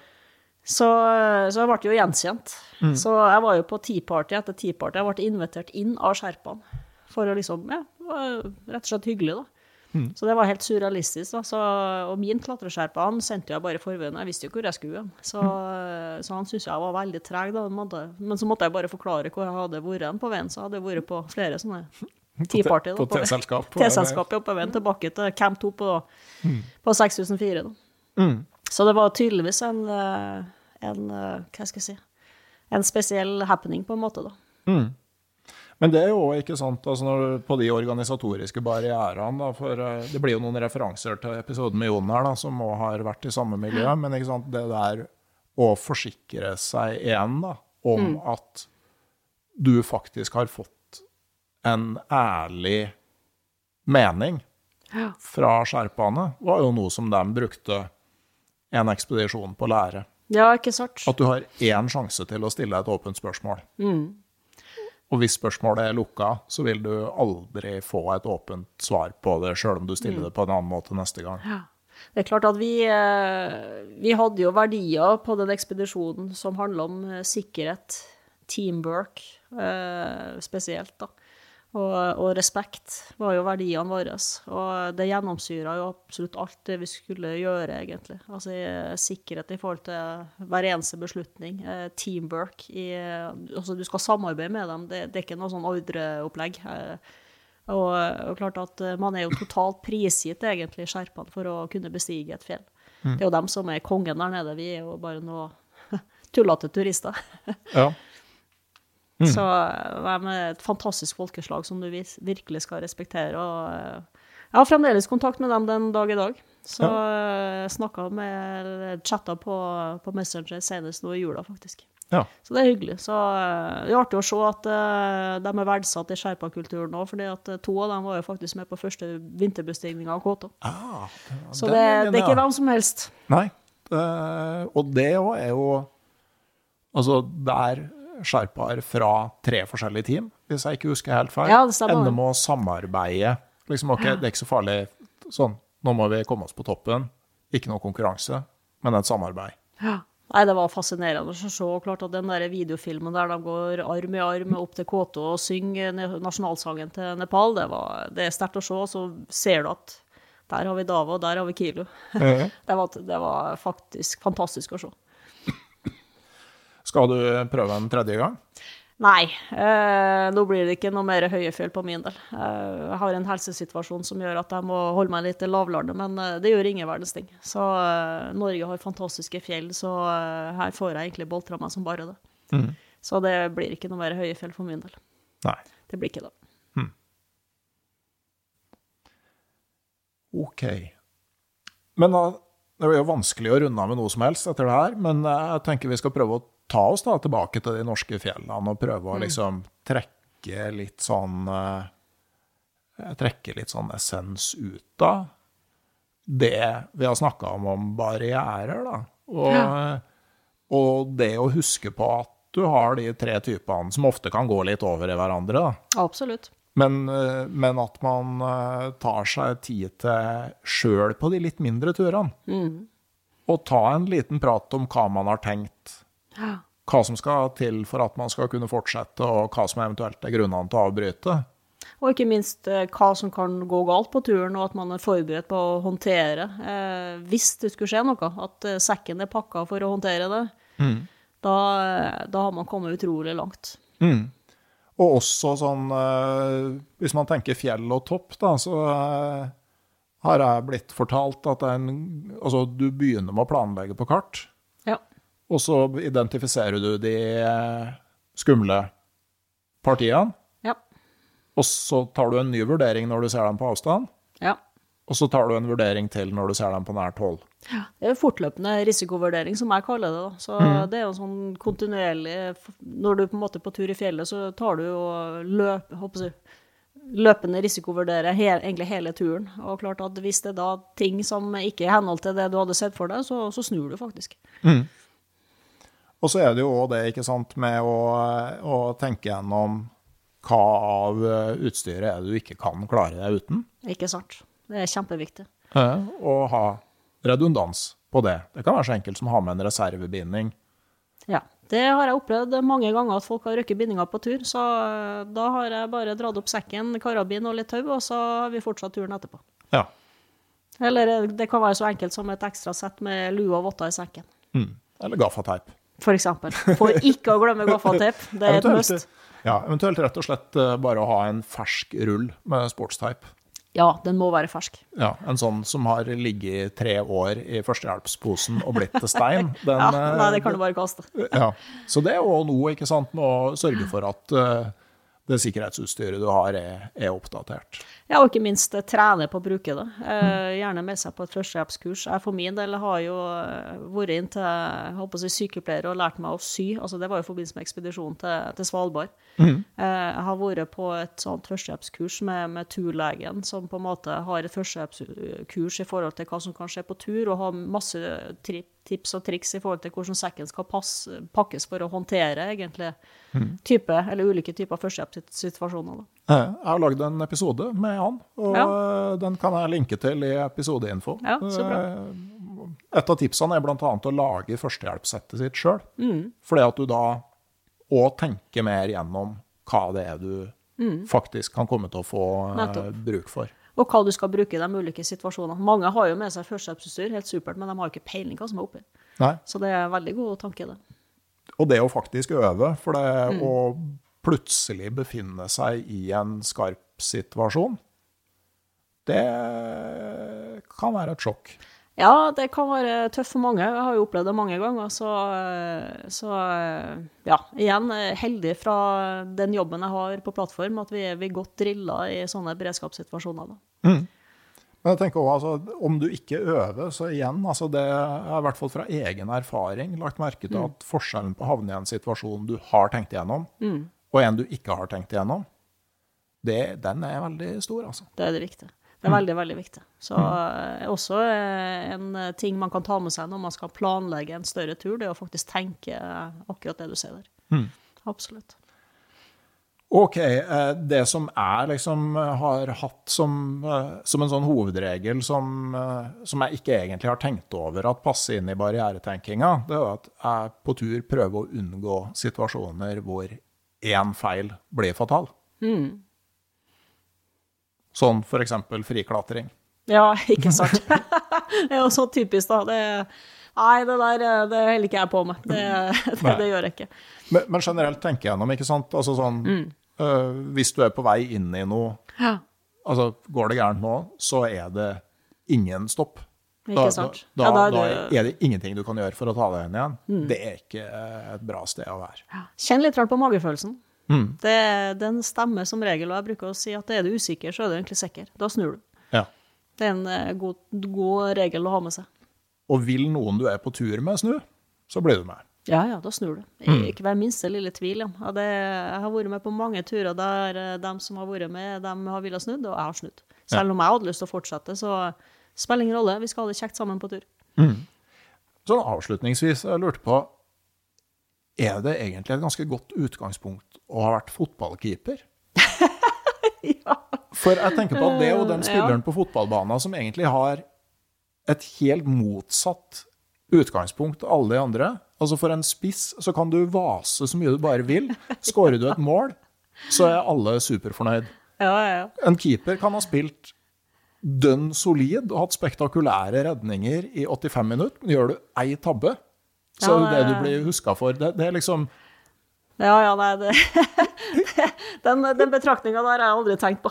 Så, så jeg ble jo gjenkjent. Så jeg var jo på Tea Party etter Tea Party. Jeg ble invitert inn av sherpaene for å liksom Ja, rett og slett hyggelig, da. Så det var helt surrealistisk. da. Så, og min klatreskjerpa han sendte jeg bare forveien. Jeg visste jo hvor jeg skulle. Så, Så, så han syntes jeg var veldig treg. da. Men så måtte jeg bare forklare hvor jeg hadde vært på veien. Så hadde jeg vært på flere sånne Tea Party. da, På på- T-selskap. T-selskapet på veien tilbake til Camp 2 på, på 6004. Da. Mm. Så det var tydeligvis en, eh, en eh, Hva skal jeg si En spesiell happening, på en måte, da. Mm. Men det er jo ikke sant, altså når, på de organisatoriske barrierene, da, for eh, det blir jo noen referanser til episoden med Jon her, da, som òg har vært i samme miljø, men ikke sant, det der å forsikre seg igjen da, om at du faktisk har fått en ærlig mening fra sherpaene, var jo noe som de brukte en ekspedisjon på lære. Ja, ikke sant? At du har én sjanse til å stille et åpent spørsmål. Mm. Og hvis spørsmålet er lukka, så vil du aldri få et åpent svar på det, sjøl om du stiller det på en annen måte neste gang. Ja. Det er klart at vi, eh, vi hadde jo verdier på den ekspedisjonen som handla om eh, sikkerhet, teamwork eh, spesielt, da. Og, og respekt var jo verdiene våre. Og det gjennomsyra jo absolutt alt det vi skulle gjøre, egentlig. Altså eh, sikkerhet i forhold til hver eneste beslutning. Eh, teamwork. I, eh, altså du skal samarbeide med dem. Det, det er ikke noe sånn ordreopplegg. Og, og klart at man er jo totalt prisgitt egentlig skjerpene for å kunne bestige et fjell. Det er jo dem som er kongen der nede, vi er jo bare noe tullete turister. Ja. Så de er et fantastisk folkeslag som du virkelig skal respektere. Og eh, jeg har fremdeles kontakt med dem den dag i dag. Så ja. snakka med chatta på, på Messenger senest nå i jula, faktisk. ja. Så det er hyggelig. Så eh, det er artig å se at eh, de er verdsatt i sherpakulturen nå, fordi at eh, to av dem var jo faktisk med på første vinterbestigning av K2. Ah, Så det, det er ikke hvem som helst. Nei. Eh, og det òg er jo Altså, det er sherpaer fra tre forskjellige team, hvis jeg ikke husker helt feil. Ja. Ender med å samarbeide. Liksom, ok, det er ikke så farlig sånn, nå må vi komme oss på toppen. Ikke noe konkurranse, men et samarbeid. Ja. Nei, det var fascinerende å se. Klart at den der videofilmen der de går arm i arm opp til K2 og synger nasjonalsangen til Nepal, det, var, det er sterkt å se. Så ser du at der har vi Dava, og der har vi Kilo. Mhm. Det var, det var faktisk fantastisk å se. Skal du prøve en tredje gang? Nei, eh, nå blir det ikke noe mer høyefjell på min del. Eh, jeg har en helsesituasjon som gjør at jeg må holde meg litt i lavlandet, men eh, det gjør ingen verdens ting. Så eh, Norge har fantastiske fjell, så eh, her får jeg egentlig boltra meg som bare det. Mm. Så det blir ikke noe mer høyefjell for min del. Nei. Det blir ikke det. Ok. Men da, det blir jo vanskelig å runde av med noe som helst etter det her, men jeg tenker vi skal prøve å ta oss da tilbake til de norske fjellene og prøve å liksom trekke litt sånn eh, Trekke litt sånn essens ut av det vi har snakka om om barrierer, da. Og, og det å huske på at du har de tre typene som ofte kan gå litt over i hverandre, da. Absolutt. Men, eh, men at man eh, tar seg tid til sjøl på de litt mindre turene. Og ta en liten prat om hva man har tenkt, Ja. Hva som skal til for at man skal kunne fortsette, og hva som eventuelt er grunnene til å avbryte. Og ikke minst eh, hva som kan gå galt på turen, og at man er forberedt på å håndtere eh, hvis det skulle skje noe. At eh, sekken er pakka for å håndtere det. Da, eh, da har man kommet utrolig langt. Og også sånn eh, Hvis man tenker fjell og topp, da, så eh, har jeg blitt fortalt at en, altså, du begynner med å planlegge på kart. Og så identifiserer du de eh, skumle partiene. Ja. Og så tar du en ny vurdering når du ser dem på avstand. Ja. Og så tar du en vurdering til når du ser dem på nært hold. Ja, Det er fortløpende risikovurdering, som jeg kaller det. da. Så Mm. det er jo sånn kontinuerlig Når du på en måte er på tur i fjellet, så tar du jo løp, håper jeg, løpende risikovurderer he, egentlig hele turen. Og klart at hvis det er da ting som ikke er i henhold til det du hadde sett for deg, så, så snur du faktisk. Og så er det jo òg det, ikke sant, med å, å tenke gjennom hva av eh, utstyret er det du ikke kan klare deg uten, Ikke sant? Det er kjempeviktig. eh, og ha redundans på det. Det kan være så enkelt som å ha med en reservebinding. Ja. Det har jeg opplevd mange ganger, at folk har røkket bindinger på tur. Så eh, da har jeg bare dratt opp sekken, karabin og litt tau, og så har vi fortsatt turen etterpå. Ja. Eller eh, det kan være så enkelt som et ekstra sett med lue og votter i sekken. Mm. Eller gaffateip. For eksempel. For ikke å glemme gaffateip. Det er et must. ja, eventuelt rett og slett eh, bare å ha en fersk rull med sportstype. Ja, den må være fersk. Ja, En sånn som har ligget i tre år i førstehjelpsposen og blitt til stein. Den, Ja, nei, det eh, kan du bare kaste. Ja, Så det er jo noe, ikke sant, med å sørge for at eh, det sikkerhetsutstyret du har, er, er oppdatert. Ja, og ikke minst trene på å bruke det. Eh, gjerne med seg på et førstehjelpskurs. Jeg for min del har jo eh, vært inn til håper jeg, si, sykepleier og lært meg å sy. Altså, det var i forbindelse med ekspedisjonen til, til Svalbard. Eh, jeg har vært på et sånt førstehjelpskurs med, med turlegen, som på en måte har et førstehjelpskurs i forhold til hva som kan skje på tur, og har masse tri tips og triks i forhold til hvordan sekken skal passe, pakkes for å håndtere egentlig type, eller ulike typer førstehjelpssituasjoner. da. Jeg har lagd en episode med han, og Ja. den kan jeg linke til i episodeinfo. Ja, så bra. Eh, Et av tipsene er bl.a. å lage førstehjelpssettet sitt sjøl. Mm. Fordi at du da òg tenker mer gjennom hva det er du faktisk kan komme til å få eh, Mm. Nettopp. bruk for. Og hva du skal bruke i de ulike situasjonene. Mange har jo med seg førstehjelpsutstyr, helt supert, men de har ikke peiling hva som er oppi. Nei. Så det er en veldig god tanke, det. Og det å faktisk øve, for det Mm. å plutselig befinne seg i en skarp situasjon, det kan være et sjokk. Ja, det kan være tøft for mange. Jeg har jo opplevd det mange ganger. Så, så ja, igjen heldig fra den jobben jeg har på plattform, at vi er, vi godt drilla i sånne beredskapssituasjoner. Da. Men jeg tenker også, altså, om du ikke øver, så igjen, altså det er i hvert fall fra egen erfaring lagt merke til at forskjellen på å havne i en situasjon du har tenkt igjennom, og en du ikke har tenkt igjennom, det, den er veldig stor, altså. Det er det viktige. Det er veldig, veldig viktig. Så mm. også eh, en eh, ting man kan ta med seg når man skal planlegge en større tur, det er å faktisk tenke eh, akkurat det du ser der. Absolutt. Ok, eh, det som jeg liksom eh, har hatt som, eh, som en sånn hovedregel som, eh, som jeg ikke egentlig har tenkt over at passer inn i barrieretenkinga, det er at jeg på tur prøver å unngå situasjoner hvor én feil blir fatal. Sånn for eksempel friklatring. Ja, ikke sant. det er jo så typisk, da. Det, nei, det der det holder ikke jeg på med. Det, det, det gjør jeg ikke. Men, men generelt tenker jeg gjennom, ikke sant? Altså sånn, øh, hvis du er på vei inn i noe, Ja, altså går det gærent nå, så er det ingen stopp. Ikke sant. Da, Ja, da, da da er det- ingenting du kan gjøre for å ta deg inn igjen. Det er ikke eh, et bra sted å være. Kjenn litt rart på magefølelsen. Mm. Det, den stemmer som regel, og jeg bruker å si at er du usikker, så er du egentlig sikker. Da snur du. Ja. Det er en eh, god, god regel å ha med seg. Og vil noen du er på tur med snu, så blir du med. Ja, ja, da snur du. Ikke hver minste lille tvil. Ja. Ja, det, jeg har vært med på mange turer der de som har vært med, de har villet snudd, og jeg har snudd. Selv om jeg hadde lyst til å fortsette, så spiller ingen rolle. Vi skal ha det kjekt sammen på tur. Sånn avslutningsvis, jeg lurte på, er det egentlig et ganske godt utgangspunkt å ha vært fotballkeeper? ja. For jeg tenker på at det er jo den Ja. spilleren på fotballbanen som egentlig har et helt motsatt utgangspunkt av alle de andre. Altså For en spiss så kan du vase så mye du bare vil. Skårer du et mål, så er alle superfornøyd. Ja, ja, ja. En keeper kan ha spilt dønn solid og hatt spektakulære redninger i 85 minutter, men gjør du ei tabbe, så ja, det det du blir huska for. Det, det er liksom Ja, ja, nei, det, den, den betraktninga der har jeg aldri tenkt på.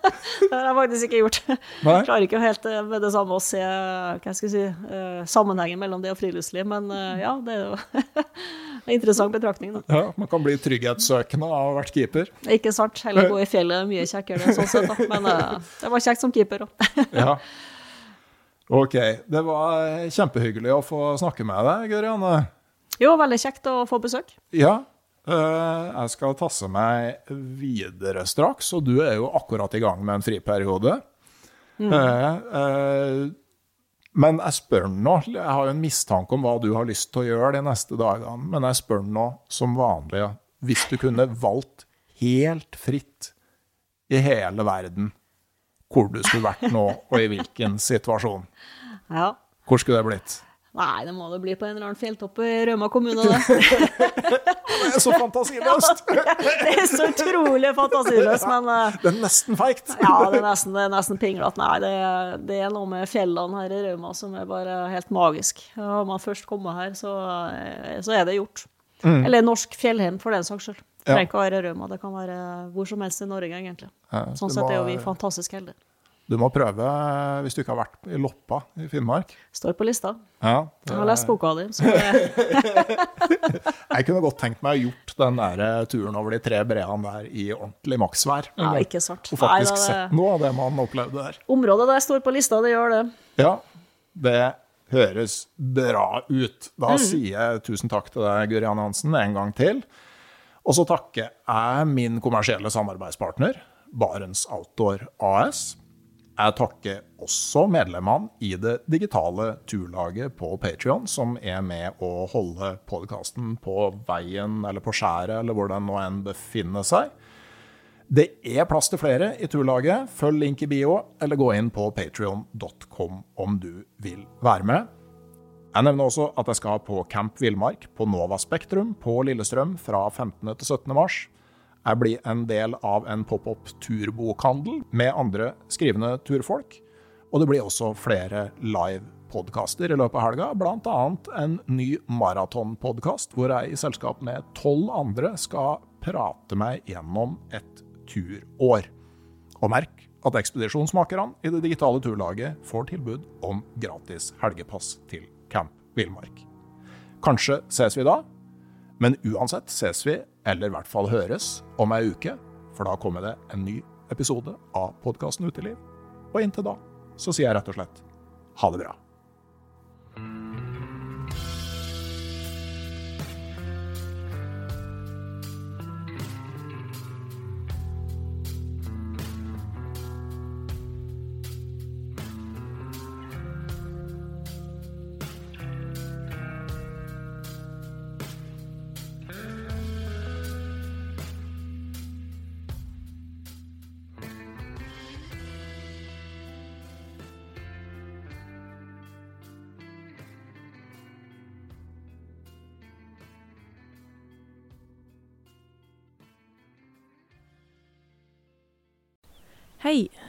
det har jeg faktisk ikke gjort. Nei. Jeg klarer ikke helt eh, med det samme å se hva jeg skal si, eh, sammenhengen mellom det og friluftsliv, men eh, ja, det er jo Interessant betraktning, da. Ja, Man kan bli trygghetssøkende av å ha vært keeper. Ikke sant. Heller gå i fjellet mye kjekkere sånn sett, da. Men uh, det var kjekt som keeper òg. Ja. Ok. Det var kjempehyggelig å få snakke med deg, Gørianne. Jo, veldig kjekt å få besøk. Ja. Uh, jeg skal tasse meg videre straks, og du er jo akkurat i gang med en friperiode. Eh, eh, men jeg spør nå, jeg har jo en mistanke om hva du har lyst til å gjøre de neste dagene, men jeg spør nå som vanlig, hvis du kunne valgt helt fritt i hele verden hvor du skulle vært nå, og i hvilken situasjon, Ja. hvor skulle det blitt? Nei, det må det bli på en eller annen fjelltopp i Rauma kommune, det. Det er så fantasiløst! Det er så utrolig fantasiløst, men eh, Det er nesten feigt. ja, det er nesten, det er nesten pinglete. Nei, det, det er noe med fjellene her i Rauma som er bare helt magisk. Har man først kommet her, så, eh, så er det gjort. Eller norsk fjellheim, for den saks skyld. Det trenger ikke å være Rauma, det kan være hvor som helst i Norge, egentlig. Ja, Sånn sett er jo vi fantastisk heldige. Du må prøve, hvis du ikke har vært i Loppa i Finnmark. Står på lista. Ja, Jeg har lest boka di, Jeg kunne godt tenkt meg å gjort den der eh, turen over de tre breene der i ordentlig maksvær. ja, ikke sant. Og faktisk Nei, det... sett noe av det man opplevde der. området der står på lista, det gjør det. Ja, det høres bra ut. Mm. Da sier jeg tusen takk til deg, Guri Anne Hansen, en gang til. Og så takker jeg min kommersielle samarbeidspartner, Barents Outdoor AS. Jeg takker også medlemmene i det digitale turlaget på Patrion, som er med å holde podkasten på veien eller på skjæret, eller hvor den nå enn befinner seg. Det er plass til flere i turlaget. Følg link i bio, eller gå inn på patrion.com om du vil være med. Jeg nevner også at jeg skal på Camp Villmark på Nova Spektrum på Lillestrøm fra 15. til 17. mars. Jeg blir en del av en pop-up turbokhandel med andre skrivende turfolk. Og det blir også flere live podkaster i løpet av helga, bl.a. en ny maratonpodkast hvor jeg i selskap med tolv andre skal prate meg gjennom et turår. Og merk at ekspedisjonsmakerne i det digitale turlaget får tilbud om gratis helgepass til Camp Villmark. Kanskje ses vi da, men uansett ses vi, eller i hvert fall høres, om ei uke, for da kommer det en ny episode av podkasten Uteliv. Og inntil da så sier jeg rett og slett ha det bra.